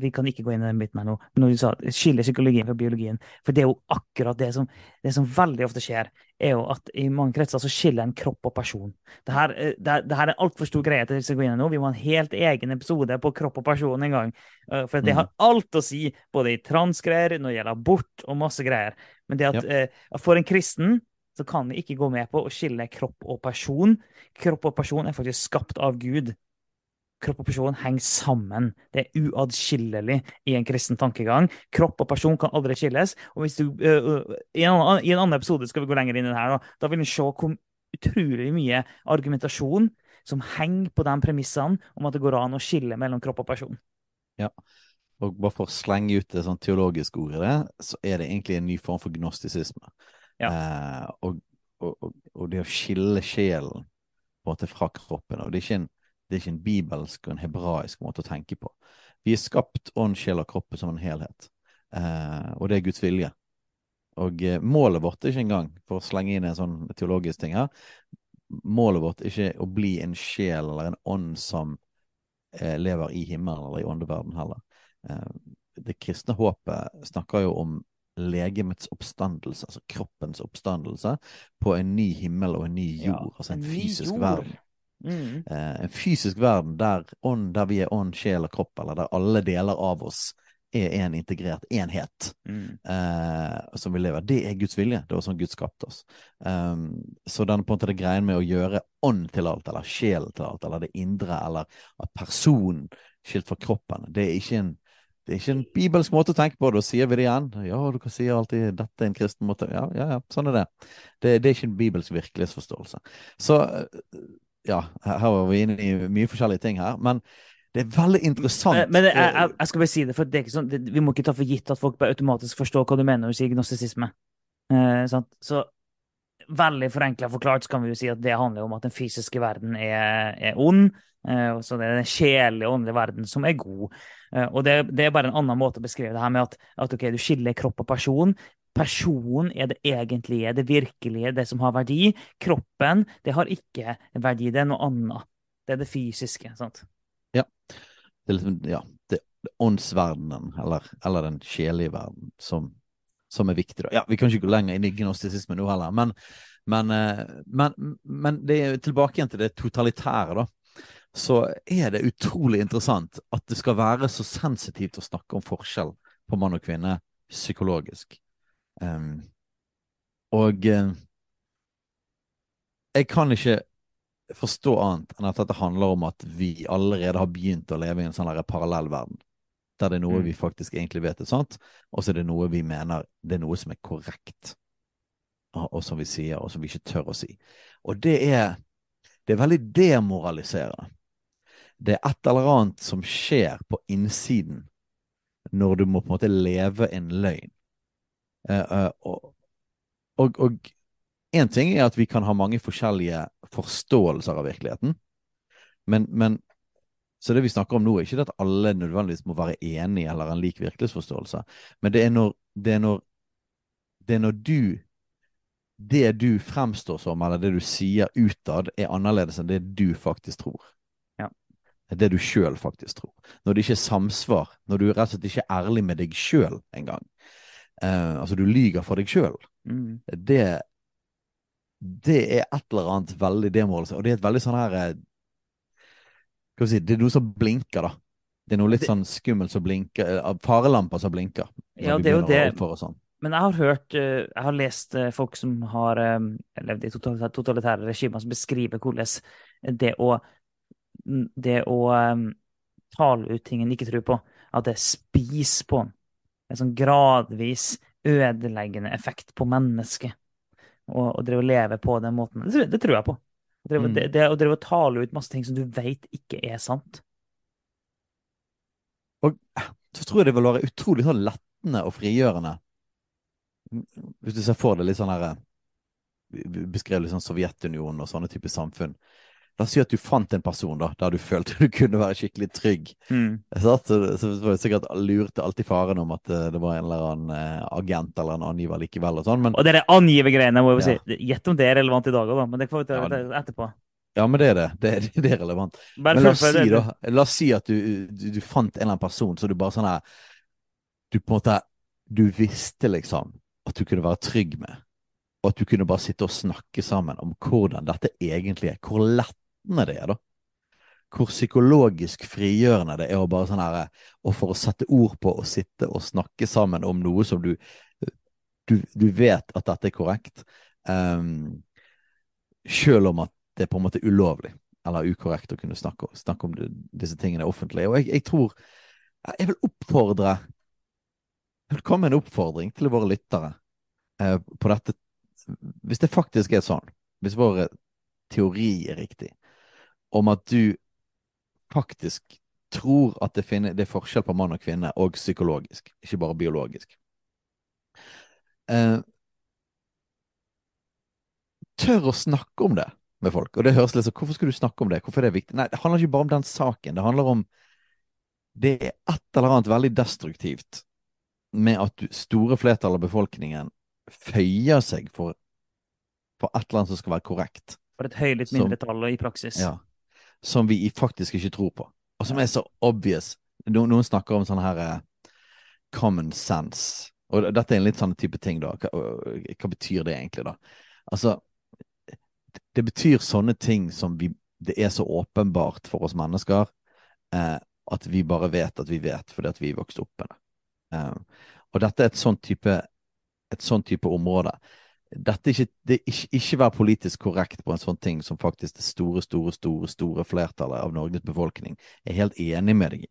Vi kan ikke gå inn i den biten her nå. Men når du sa skille psykologien fra biologien For det er jo akkurat det som, det som veldig ofte skjer, er jo at i mange kretser så skiller en kropp og person. Det her, eh, det, det her er en altfor stor greie til å gå inn i nå. Vi må ha en helt egen episode på kropp og person en gang. Eh, for det har mm. alt å si, både i transgreier, når det gjelder abort og masse greier. Men det at ja. uh, for en kristen så kan vi ikke gå med på å skille kropp og person. Kropp og person er faktisk skapt av Gud kropp og person henger sammen. Det er uatskillelig i en kristen tankegang. Kropp og person kan aldri skilles. Og hvis du, uh, i, en annen, i, en annen, episode skal vi gå lenger inn i det her, da, da vil du se hvor utrolig mye argumentasjon som henger på de premissene om at det går an å skille mellom kropp og person. Ja, og bare for å slenge ut det sånn teologiske ordet, så er det egentlig en ny form for gnostisisme. Ja. Eh, og, og, og, det å skille sjelen på en måte fra kroppen. og det er ikke en det er ikke en bibelsk og en hebraisk måte å tenke på. Vi er skapt ånd, sjel og kropp som en helhet, eh, og det er Guds vilje. Og eh, målet vårt er ikke engang, for å slenge inn en sånn teologisk ting her, målet vårt er ikke å bli en sjel eller en ånd som eh, lever i himmelen eller i åndeverden heller. Eh, det kristne håpet snakker jo om legemets oppstandelse, altså kroppens oppstandelse, på en ny himmel og en ny jord, ja, altså en, en fysisk verden. Mm. Eh, en fysisk verden der, ånd, der vi er ånd, sjel og kropp, eller der alle deler av oss er en integrert enhet mm. eh, som vi lever. Det er Guds vilje. Det var sånn Gud skapte oss. Um, så den på en måte det greien med å gjøre ånd til alt, eller sjel til alt, eller det indre, eller at person skilt fra kroppen, det er ikke en det er ikke en bibelsk måte å tenke på det. Og sier vi det igjen? Ja, du kan si alltid 'dette er en kristen måte'. Ja, ja, ja sånn er det. det. Det, er ikke en bibelsk virkelighetsforståelse. Så ja, her var vi inne i mye forskjellige ting her. Men det er veldig interessant. Men, men jeg, jeg, jeg, skal bare si det, for det er ikke sånn, det, vi må ikke ta for gitt at folk bare automatisk forstår hva du mener når du sier gnostisisme. Eh, så veldig forenkla forklart så kan vi jo si at det handler om at den fysiske verden er, er ond. Eh, så det er den kjedelige, åndelige verden som er god. Eh, og det, det, er bare en annen måte å beskrive det her med at, at okay, du skiller kropp og person. Personen er det egentlige, det virkelige, det som har verdi. Kroppen, det har ikke verdi, det er noe annet. Det er det fysiske. sant? Ja. Det er liksom, ja, det, er åndsverdenen, eller, eller, den sjelige verden, som, som, er viktig. Da. Ja, Vi kan ikke gå lenger inn i gnostisisme nå heller, men, men, eh, men, men det er tilbake igjen til det totalitære, da. Så er det utrolig interessant at det skal være så sensitivt å snakke om forskjell på mann og kvinne psykologisk. Um, og uh, jeg kan ikke forstå annet enn at dette handler om at vi allerede har begynt å leve i en sånn parallell verden. Der det er noe mm. vi faktisk egentlig vet er sant, og så er det noe vi mener det er noe som er korrekt. Og, og som vi sier, og som vi ikke tør å si. Og det er, det er veldig demoraliserende. Det er et eller annet som skjer på innsiden når du må på en måte leve en løgn. Uh, og, og, og en ting er at vi kan ha mange forskjellige forståelser av virkeligheten. Men, men så det vi snakker om nå, er ikke at alle nødvendigvis må være enige eller en lik virkelighetsforståelse. Men det er når, det er når, det er når du Det du fremstår som, eller det du sier utad, er annerledes enn det du faktisk tror. Ja. Det du sjøl faktisk tror. Når det ikke er samsvar, når du rett og slett ikke er ærlig med deg sjøl engang. Uh, altså, du lyger for deg sjøl. Mm. Det det er et eller annet veldig demålende. Og det er et veldig sånn her eh, Skal vi si Det er noe som blinker, da. Det er noe litt sånn skummelt som blinker. Farelamper som blinker. Ja, det er jo det. sånn. Men jeg har hørt, eh, jeg har lest folk som har levd i totalitære, totalitære regimer, som beskriver hvordan det å, det å tale ut ting en ikke tror på, at det spiser på en. En sånn gradvis ødeleggende effekt på mennesket. Og, og drive og leve på den måten. Det, det tror jeg på. Drive- Mm. Det, det å drive og tale ut masse ting som du vet ikke er sant. Og Så tror jeg det vil være utrolig sånn lettende og frigjørende. Hvis du ser for deg litt sånn her Beskrev litt sånn Sovjetunionen og sånne typer samfunn. La oss si at du fant en person da, der du følte du kunne være skikkelig trygg. Mm. Så, så var det sikkert lurte alltid faren om at eh, det var en eller annen eh, agent eller en angiver likevel og sånn, men Og det der angivergreiene, må jeg Ja. si. Gjett om det er relevant i dag òg, da. Men det får vi ta Ja. etterpå. ja, men det er det. Det, er- det er relevant. Bare Men la oss si da, la oss si at du, du, du fant en eller annen person, så du bare sånn her Du på en måte Du visste liksom at du kunne være trygg med, og at du kunne bare sitte og snakke sammen om hvordan dette egentlig er. Hvor lettende det er, da. Hvor psykologisk frigjørende det er å bare sånn her Og for å sette ord på og sitte og snakke sammen om noe som du Du, du vet at dette er korrekt, um, selv om at det er på en måte ulovlig eller ukorrekt å kunne snakke, snakke om disse tingene offentlig. Og jeg, jeg tror Jeg vil oppfordre Jeg vil komme med en oppfordring til våre lyttere eh, på dette Hvis det faktisk er sånn, hvis vår teori er riktig, om at du faktisk tror at det, finner, det er forskjell på mann og kvinne, og psykologisk, ikke bare biologisk. Eh, tør å snakke om det med folk. Og det høres litt sånn Hvorfor skal du snakke om det? Hvorfor er det viktig? Nei, det handler ikke bare om den saken. Det handler om Det er et eller annet veldig destruktivt med at du, store flertall av befolkningen føyer seg for, for et eller annet som skal være korrekt. For et høylytt mindretall i praksis. Ja. Som vi faktisk ikke tror på. Og som er så obvious. No, noen snakker om sånn her eh, common sense. Og dette er en litt sånn type ting, da. Hva, hva betyr det egentlig, da? Altså, det betyr sånne ting som vi Det er så åpenbart for oss mennesker eh, at vi bare vet at vi vet fordi at vi vokste opp med det. Eh, og dette er et sånn type et sånn type område. Dette ikke, det ikke, ikke være politisk korrekt på en sånn ting som faktisk det store, store, store store flertallet av Norges befolkning er helt enig med deg i.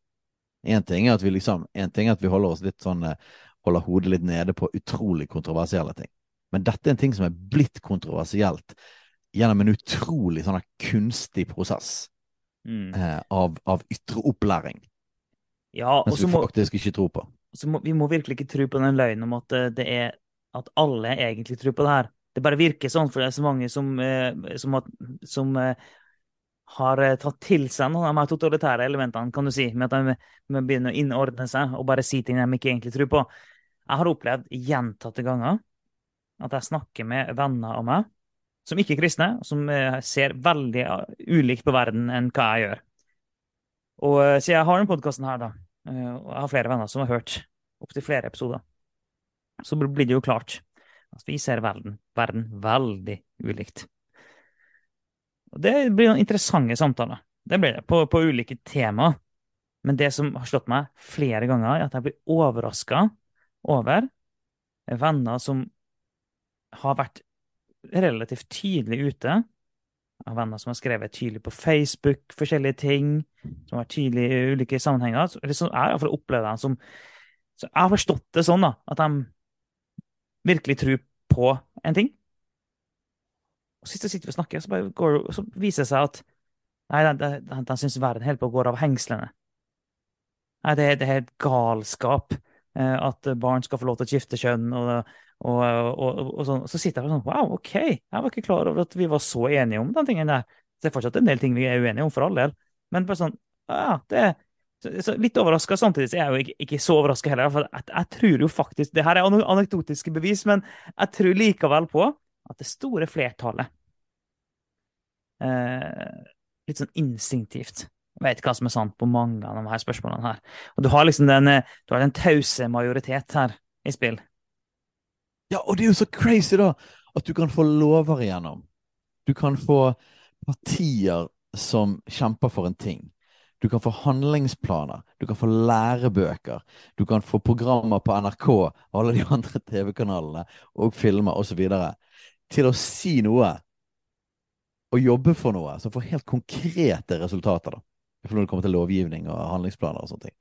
Én ting er at vi liksom, en ting er at vi holder oss litt sånn eh, holder hodet litt nede på utrolig kontroversielle ting. Men dette er en ting som er blitt kontroversielt gjennom en utrolig sånn kunstig prosess Mm. eh, av, av ytre opplæring, Ja, så vi må, ikke tror på. så må vi må virkelig ikke tro på den løgnen om at eh, det er at alle egentlig tror på det her. Det bare virker sånn, for det er så mange som, eh, som, har, som eh, har eh, tatt til seg noen av de totalitære elementene, kan du si, med at de med å å innordne seg og bare si ting de ikke egentlig tror på. Jeg har opplevd gjentatte ganger at jeg snakker med venner av meg som ikke er kristne, som ser veldig ulikt på verden enn hva jeg gjør. Og siden jeg har denne podkasten her, da, og jeg har flere venner som har hørt opptil flere episoder, så blir det jo klart at vi ser verden, verden veldig ulikt. Og det blir noen interessante samtaler. Det blir det, på, på ulike temaer. Men det som har slått meg flere ganger, er at jeg blir overraska over venner som har vært relativt tydelig ute. Av venner som har skrevet tydelig på Facebook, forskjellige ting, som har vært tydelige i ulike sammenhenger. Eller så jeg iallfall opplevd dem som Så jeg har forstått det sånn, da, at de virkelig tro på en ting. Og sist sitter og snakker, så, går, så viser det seg at nei, den, den, de, de syns verden holder på å gå av hengslene. Nei, det, det er helt galskap eh, at barn skal få lov til å skifte kjønn, og, Og, og, og, sånn, så sitter jeg og sånn Wow, OK, jeg var ikke klar over at vi var så enige om den tingen der. det er fortsatt en del ting vi er uenige om, for all del. Men bare sånn Ja, det er så, litt overraska. Samtidig så er jeg jo ikke, ikke så overraska heller. For jeg, jeg, tror jo faktisk Det her er anekdotiske bevis, men jeg tror likevel på at det store flertallet eh, Litt sånn instinktivt vet hva som er sant på mange av de her spørsmålene her. Og du har liksom den, eh, du har den tause majoritet her i spill. Ja, og det er jo så crazy, da, at du kan få lover igjennom. Du kan få partier som kjemper for en ting. Du kan få handlingsplaner, du kan få lærebøker, du kan få programmer på NRK, alle de andre TV-kanalene, og filmer osv. til å si noe og jobbe for noe som får helt konkrete resultater. da. Når det kommer til lovgivning og handlingsplaner og sånne ting.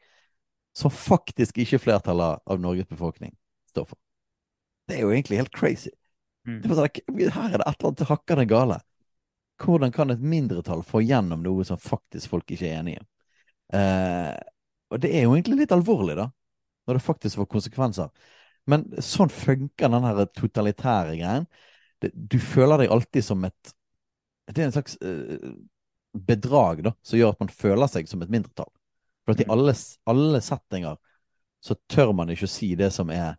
Som faktisk ikke flertallet av Norges befolkning står for. Det er jo egentlig helt crazy. Mm. Det sånn, her er det et eller annet hakkende gale. Hvordan kan et mindretall få gjennom noe som faktisk folk ikke er enig i? Eh, og det er jo egentlig litt alvorlig, da, når det faktisk får konsekvenser. Men sånn funker den her totalitære greien. Du føler deg alltid som et Det er en slags eh, bedrag da, som gjør at man føler seg som et mindretall. For at i mm. alle, alle settinger så tør man ikke å si det som er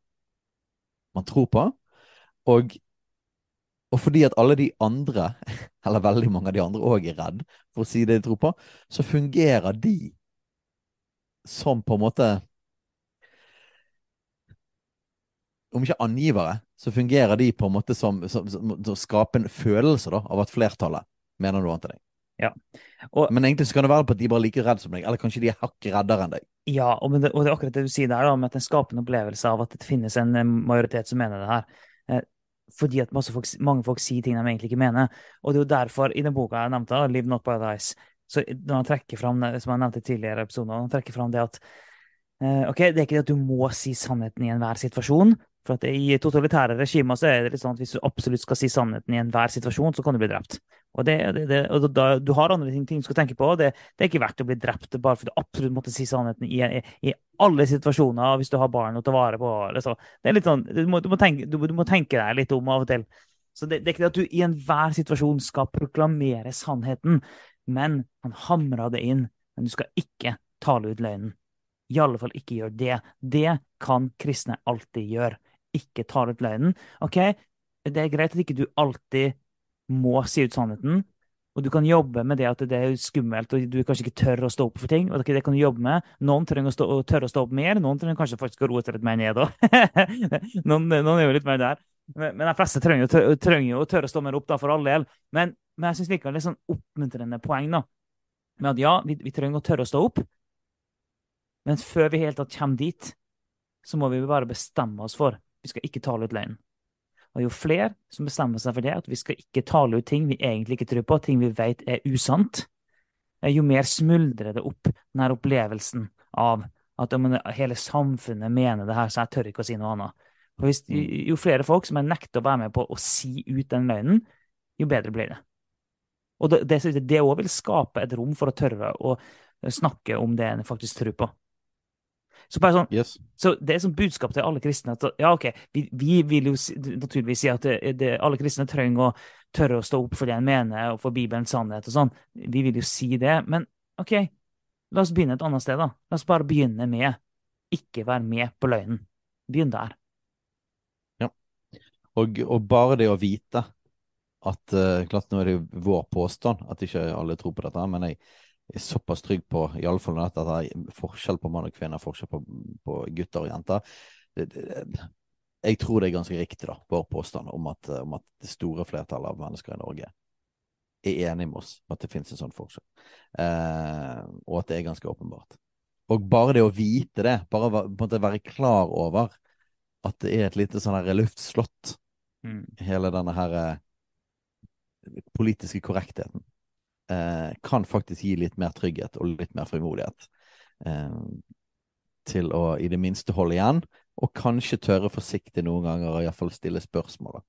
man tror på. Og og fordi at alle de andre, eller veldig mange av de andre òg er redd for å si det de tror på, så fungerer de som på en måte Om ikke angivere, så fungerer de på en måte som, som, som, som skaper en følelse da, av at flertallet mener noe annet enn deg. Ja. Og, men egentlig så kan det være på at de bare er like redde som deg, eller kanskje de er hakket reddere enn deg. Ja, og det, og det, er akkurat det du sier der, da, med at en opplevelse av at det finnes en majoritet som mener det her. Fordi at folk, mange folk sier ting de egentlig ikke mener. Og det er jo derfor, i den boka jeg nevnte, 'Live Not Ice', så når han trekker fram, som jeg nevnte tidligere i episoden, han trekker fram det at eh, ok, det er ikke det at du må si sannheten i enhver situasjon. For at I totalitære regimer så er det litt sånn at hvis du absolutt skal si sannheten i enhver situasjon, så kan du bli drept. Og, det, det, det, og da, Du har andre ting, du skal tenke på. Det, er ikke verdt å bli drept bare fordi du absolutt måtte si sannheten i, i, i alle situasjoner hvis du har barn å ta vare på. Liksom. Det er litt sånn, du må, du, må tenke, du, du må, tenke, deg litt om av og til. Så det, er ikke det at du i enhver situasjon skal proklamere sannheten, men han hamra det inn. Men du skal ikke tale ut løgnen. I alle fall ikke gjør det. Det kan kristne alltid gjøre. Ikke tar ut løgnen. OK, det er greit at ikke du alltid må si ut sannheten. Og du kan jobbe med det at det er skummelt, og du kanskje ikke tør å stå opp for ting. og det kan du jobbe med. Noen trenger å, stå, tørre å stå opp mer, noen trenger kanskje faktisk å roe seg litt mer ned noen, noen, er jo litt mer der. Men, de fleste trenger, jo å tørre å stå mer opp, da, for all del. Men, men jeg syns likevel det er sånn oppmuntrende poeng da, med at ja, vi, vi, trenger å tørre å stå opp. Men før vi helt tatt kommer dit, så må vi bare bestemme oss for vi skal ikke tale ut løgn. Og jo flere som bestemmer seg for det, at vi skal ikke tale ut ting vi egentlig ikke tror på, ting vi vet er usant, eh, jo mer smuldrer det opp denne opplevelsen av at om hele samfunnet mener det her, så jeg tør ikke å si noe annet. Og hvis, mm. jo flere folk som er nekter å være med på å si ut den løgnen, jo bedre blir det. Og det òg vil skape et rom for å tørre å snakke om det en faktisk tror på. Så, sånn, yes. så det er sånn budskap til alle kristne at ja, OK, vi, vi vil jo naturligvis si at det, det, alle kristne trenger å tørre å stå opp for det en mener, og for Bibelens sannhet og sånn. Vi vil jo si det. Men OK, la oss begynne et annet sted, da. La oss bare begynne med ikke være med på løgnen. Begynn der. Ja. Og, og bare det å vite at uh, klart Nå er det vår påstand at ikke alle tror på dette, men jeg, er såpass trygg på iallfall at det er forskjell på mann og kvinne, forskjell på, på gutter og jenter. Det, det, jeg tror det er ganske riktig, da, vår påstand om at, om at, det store flertallet av mennesker i Norge er enig med oss at det finnes en sånn forskjell, eh, og at det er ganske åpenbart. Og bare det å vite det, bare på en måte være klar over at det er et lite sånn her luftslott, mm. hele denne her eh, politiske korrektheten eh, kan faktisk gi litt mer trygghet og litt mer frimodighet. Eh, til å i det minste holde igjen, og kanskje tørre forsiktig noen ganger, og iallfall stille spørsmål.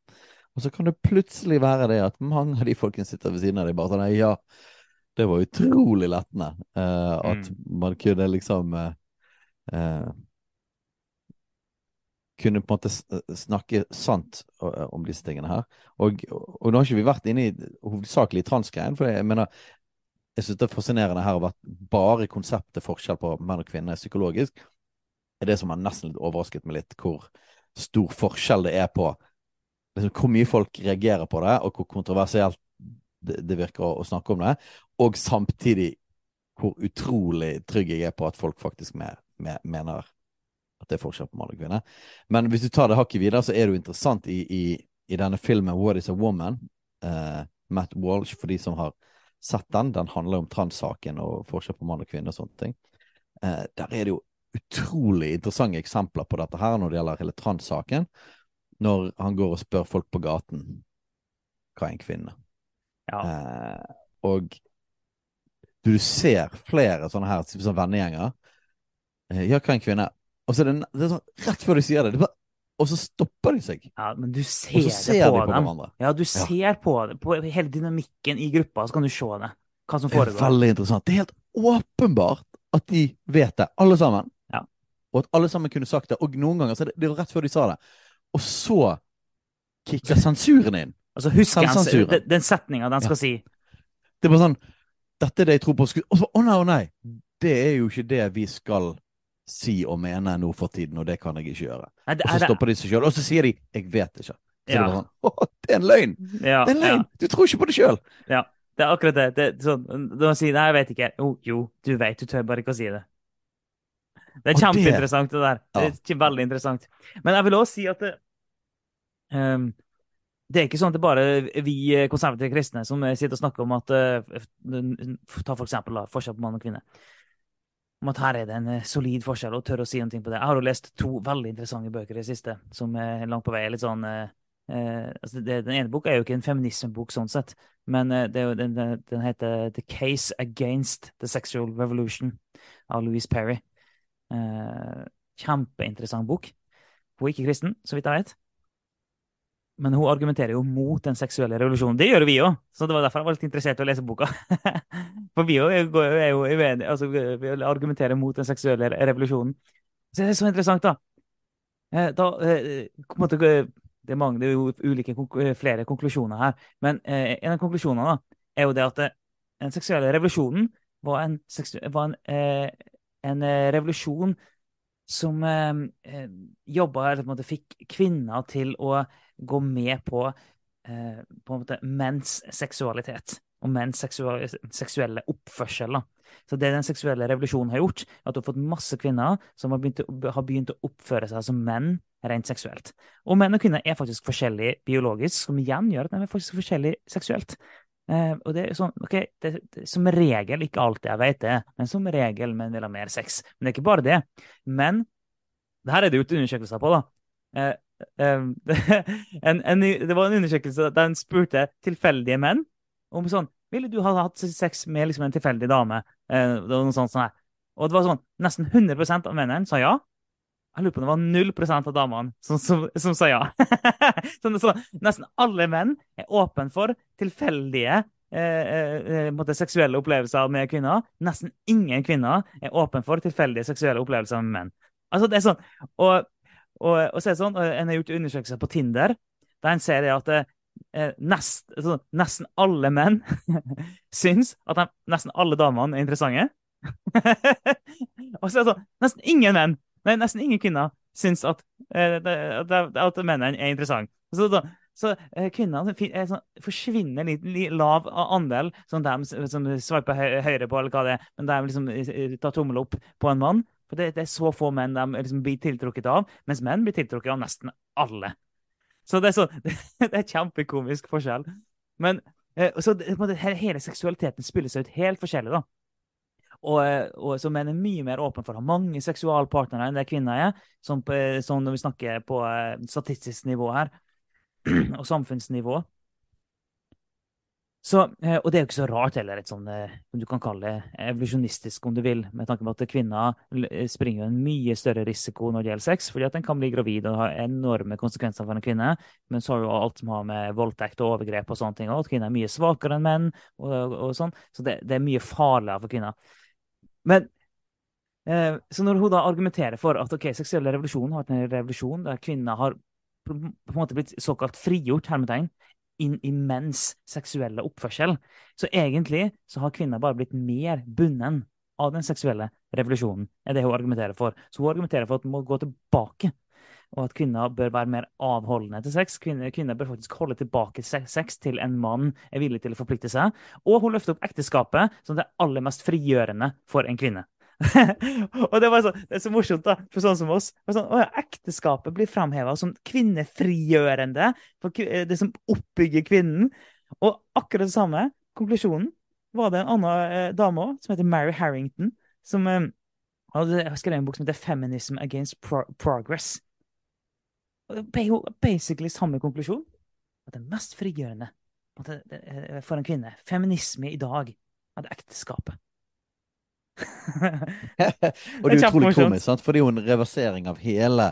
Og så kan det plutselig være det at mange av de folkene sitter ved siden av deg bare sånn Ja, det var utrolig lettende eh, at mm. man kunne liksom eh, eh kunne på en måte snakke sant om disse tingene her. Og, og nå har ikke vi vært inne i hovedsakelig transgreien, for jeg mener jeg syns det er fascinerende her at bare konseptet forskjell på menn og kvinner psykologisk er det som har nesten litt overrasket meg litt, hvor stor forskjell det er på liksom, hvor mye folk reagerer på det, og hvor kontroversielt det, det virker å, å, snakke om det, og samtidig hvor utrolig trygg jeg er på at folk faktisk med, med, mener at det er forskjell på mann og kvinne. Men hvis du tar det hakket videre, så er det jo interessant i, i, i denne filmen What is a Woman? Uh, Matt Walsh, for de som har sett den. Den handler om transsaken og forskjell på mann og kvinne og sånne ting. Uh, der er det jo utrolig interessante eksempler på dette her når det gjelder hele transsaken. Når han går og spør folk på gaten hva er en kvinne. Ja. Uh, og du ser flere sånne her sånne vennegjenger. Ja, hva er en kvinne? Og så er det, det er sånn, rett før de sier det, det bare, og så stopper de seg. Ja, men du ser, ser det på, de på dem. Hverandre. Ja, du ser ja. på det. På hele dynamikken i gruppa, så kan du se det. Hva som foregår. Det er veldig interessant. Det er helt åpenbart at de vet det, alle sammen. Ja. Og at alle sammen kunne sagt det. Og noen ganger så er det, det er rett før de sa det. Og så kicker sensuren inn. Altså husker han den, den setninga den skal si. Det er bare sånn Dette er det jeg tror på. Og så, å nei, å nei. Det er jo ikke det vi skal si og mene nå for tiden, og det kan jeg ikke gjøre. Og så stopper de seg sjøl, og så sier de 'jeg vet ikke'. Så ja. det, sånn, det er en løgn! Ja, det er en løgn! Ja. Du tror ikke på det sjøl! Ja, det er akkurat det. det er sånn, når man sier 'nei, jeg vet ikke', jo, jo, du vet, du tør bare ikke å si det. Det er kjempeinteressant, det der. Det er veldig interessant. Men jeg vil også si at det, um, det er ikke sånn at det er bare vi konservative kristne som sitter og snakker om at uh, Ta for eksempel da, forskjell på mann og kvinne om at her er det en eh, solid forskjell, og tør å si noe på det. Jeg har jo lest to veldig interessante bøker i det siste, som er langt på vei er litt sånn eh, eh, altså det, Den ene boka er jo ikke en feminismebok sånn sett, men eh, jo, den, den, heter The Case Against the Sexual Revolution av Louise Perry. Eh, kjempeinteressant bok. Hun er ikke kristen, så vidt jeg vet. Men hun argumenterer jo mot den seksuelle revolusjonen. Det gjør vi òg, så det var derfor jeg var litt interessert i å lese boka. For vi òg er jo uenige, altså vi argumenterer mot den seksuelle revolusjonen. Så det er så interessant, da. Da på en måte, det, er mange, det er jo ulike, flere konklusjoner her, men eh, en av konklusjonene da, er jo det at den seksuelle revolusjonen var en, var en, en revolusjon som eh, jobba, eller på en måte fikk kvinner til å gå med på, eh, på menns seksualitet og menns seksuelle oppførsel. Så det den seksuelle revolusjonen har gjort, er at du har fått masse kvinner som har begynt, å, har begynt, å, oppføre seg som menn rent seksuelt. Og menn og kvinner er faktisk forskjellige biologisk, som igjen gjør at de er faktisk forskjellige seksuelt. Eh, og det er sånn, ok, det, det, Som regel, ikke alltid, jeg vet det, men som regel menn vil ha mer sex. Men det er ikke bare det. Men det her er det gjort undersøkelser på, da. Eh, En, en, det var en undersøkelse der en spurte tilfeldige menn om sånn Ville du ha hatt sex med liksom en tilfeldig dame? Eh, noe sånt, sånn Og det var sånn nesten 100% av mennene sa ja. Jeg lurer på om det var 0% av damene som, som, som sa ja. så, så, nesten alle menn er åpne for tilfeldige eh, eh, eh seksuelle opplevelser med kvinner. Nesten ingen kvinner er åpne for tilfeldige seksuelle opplevelser med menn. Altså, det er sånn, og og, og så sånn, En har gjort undersøkelser på Tinder der en ser at eh, nest, altså, nesten alle menn syns at de, nesten alle damene er interessante. og så er det sånn Nesten ingen menn, nei, nesten ingen kvinner syns at, eh, at, at mennene er interessante. Så, så, så eh, kvinnene sånn, forsvinner litt, litt lav andel, som de som sveiper høyre på, eller hva det er, men de liksom eh, tar tommel opp på en mann. For det, det, er så få menn de liksom blir tiltrukket av, mens menn blir tiltrukket av nesten alle. Så det er, så, det er kjempekomisk forskjell. Men eh, så det, hele seksualiteten spiller seg ut helt forskjellig, da. Og, eh, og så menn er mye mer åpne for å ha mange seksualpartnere enn det kvinner er. Som når vi snakker på statistisk nivå her, og samfunnsnivå. Så, eh, og det er jo ikke så rart heller, et sånn, eh, du kan kalle det evolusjonistisk om du vil, med tanke på at kvinner eh, springer en mye større risiko når det gjelder sex, fordi at en kan bli gravid og ha enorme konsekvenser for en kvinne. Men så har du alt som har med voldtekt og overgrep og sånne ting, og at kvinner er mye svakere enn menn. og, og sånn, Så det, det, er mye farligere for kvinner. Men Eh, så når hun da argumenterer for at ok, seksuell revolusjon har vært en revolusjon der kvinner har på en måte blitt såkalt frigjort hermetegn, inn i menns seksuelle oppførsel, så egentlig så har kvinner bare blitt mer bunden av den seksuelle revolusjonen, er det hun argumenterer for. Så hun argumenterer for at hun må gå tilbake, og at kvinner bør være mer avholdende til sex. Kvinner, kvinner bør faktisk holde tilbake sex til en mann er villig til å forplikte seg. Og hun løfter opp ekteskapet som det aller mest frigjørende for en kvinne. og det, var sånn, det er så morsomt, da, for sånn som oss. Sånn, å ja, ekteskapet blir framheva som kvinnefrigjørende, for det som oppbygger kvinnen. Og akkurat det samme, konklusjonen, var det en annen eh, dame òg, som heter Mary Harrington, som eh, hadde skrevet en bok som heter 'Feminism Against Pro Progress'. Basically samme konklusjon. At det mest frigjørende eh, for en kvinne, feminisme i dag, er ekteskapet. og det er utrolig komisk, sant? for det er jo en reversering av hele,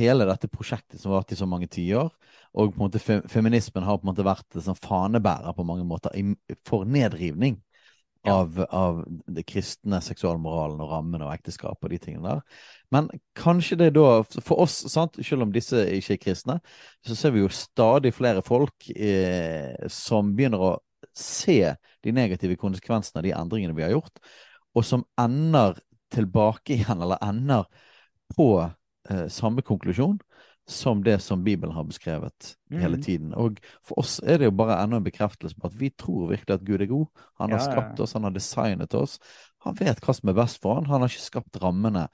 hele dette prosjektet som har vært i så mange tiår. Og på en måte feminismen har på en måte vært sånn fanebærer på mange måter for nedrivning av, ja. av det kristne seksualmoralen og rammene og ekteskap og de tingene der. Men kanskje det da For oss, sant, selv om disse ikke er kristne, så ser vi jo stadig flere folk eh, som begynner å se de negative konsekvensene av de endringene vi har gjort, og som ender tilbake igjen, eller ender på eh, samme konklusjon som det som Bibelen har beskrevet mm. hele tiden. Og for oss er det jo bare enda en bekreftelse på at vi tror virkelig at Gud er god. Han har ja, skapt oss, han har designet oss. Han vet hva som er best for han. Han har ikke skapt rammene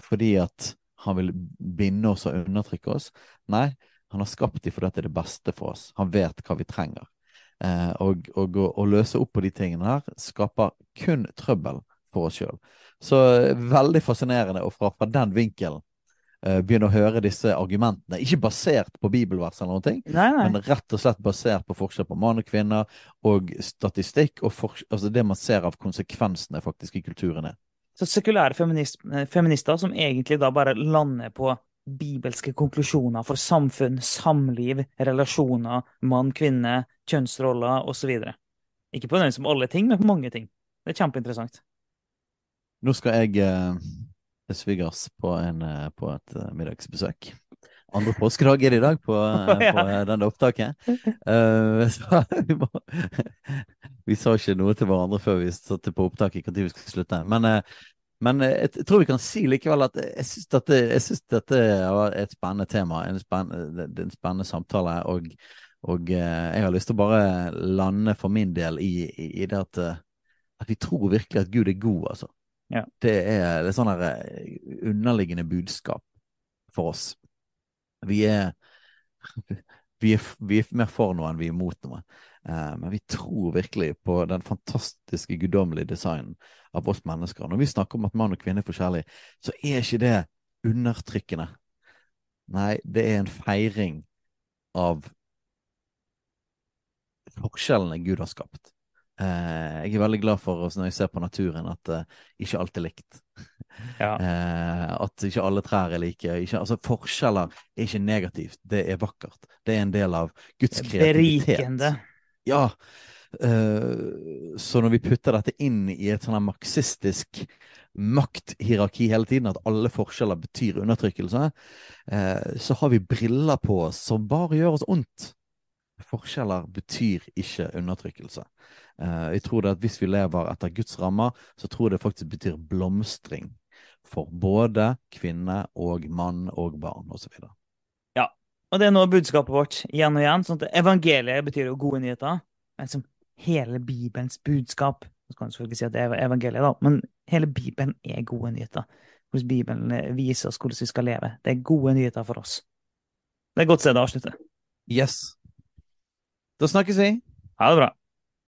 fordi at han vil binde oss og undertrykke oss. Nei, han har skapt dem fordi det er det beste for oss. Han vet hva vi trenger. Eh, og, å løse opp på de tingene her skaper kun trøbbel for oss sjøl. Så eh, veldig fascinerende å fra, fra den vinkelen uh, begynne å høre disse argumentene. Ikke basert på bibelvers eller noe, nei, nei. men rett og slett basert på forskjell på mann og kvinner og statistikk, og for, altså det man ser av konsekvensene faktisk i kulturene. Så sekulære feminist, eh, feminister som egentlig da bare lander på bibelske konklusjoner for samfunn, samliv, relasjoner, mann, kvinne, kjønnsroller osv. Ikke på den som alle ting, men på mange ting. Det er kjempeinteressant. Nå skal jeg eh, svigers på, en, eh, på et uh, middagsbesøk. Andre påskedag er det i dag på, uh, på uh, denne opptaket. Uh, så vi, må, vi sa ikke noe til hverandre før vi satte på opptaket når vi skulle slutte. Men, men jeg tror vi kan si likevel at jeg syns dette, dette er et spennende tema. En spennende, en spennende samtale. Og, og jeg har lyst til å bare lande for min del i, i, i det at, at vi tror virkelig at Gud er god, altså. Ja. Det er et sånn eh, underliggende budskap for oss. Vi er, vi er, vi er mer for noe enn vi er mot noe. Uh, men vi tror virkelig på den fantastiske guddommelige designen av oss mennesker. Når vi snakker om at mann og kvinne er forskjellige, så er ikke det undertrykkende. Nei, det er en feiring av forskjellene Gud har skapt. Uh, jeg er veldig glad for oss når jeg ser på naturen, at eh, ikke alt er likt. Ja. Eh, at ikke alle trær er like. Ikke, altså, forskjeller er ikke negativt, det er vakkert. Det er en del av Guds kreativitet. Berikende. Ja. så når vi putter dette inn i et sånn marxistisk makthierarki hele tiden, at alle forskjeller betyr undertrykkelse, så har vi briller på oss som bare gjør oss ondt. Forskjeller betyr ikke undertrykkelse. Uh, jeg tror det at Hvis vi lever etter Guds rammer, så tror jeg det faktisk betyr blomstring for både kvinne og mann og barn osv. Ja, og det er nå budskapet vårt igjen og igjen. sånn at Evangeliet betyr jo gode nyheter. Men som hele Bibelens budskap Så kan du selvfølgelig si at det er evangeliet, da, men hele Bibelen er gode nyheter. Hvordan Bibelen viser oss hvordan vi skal leve. Det er gode nyheter for oss. Det er et godt sted å avslutte. Yes. Da snakkes vi. Ha det bra.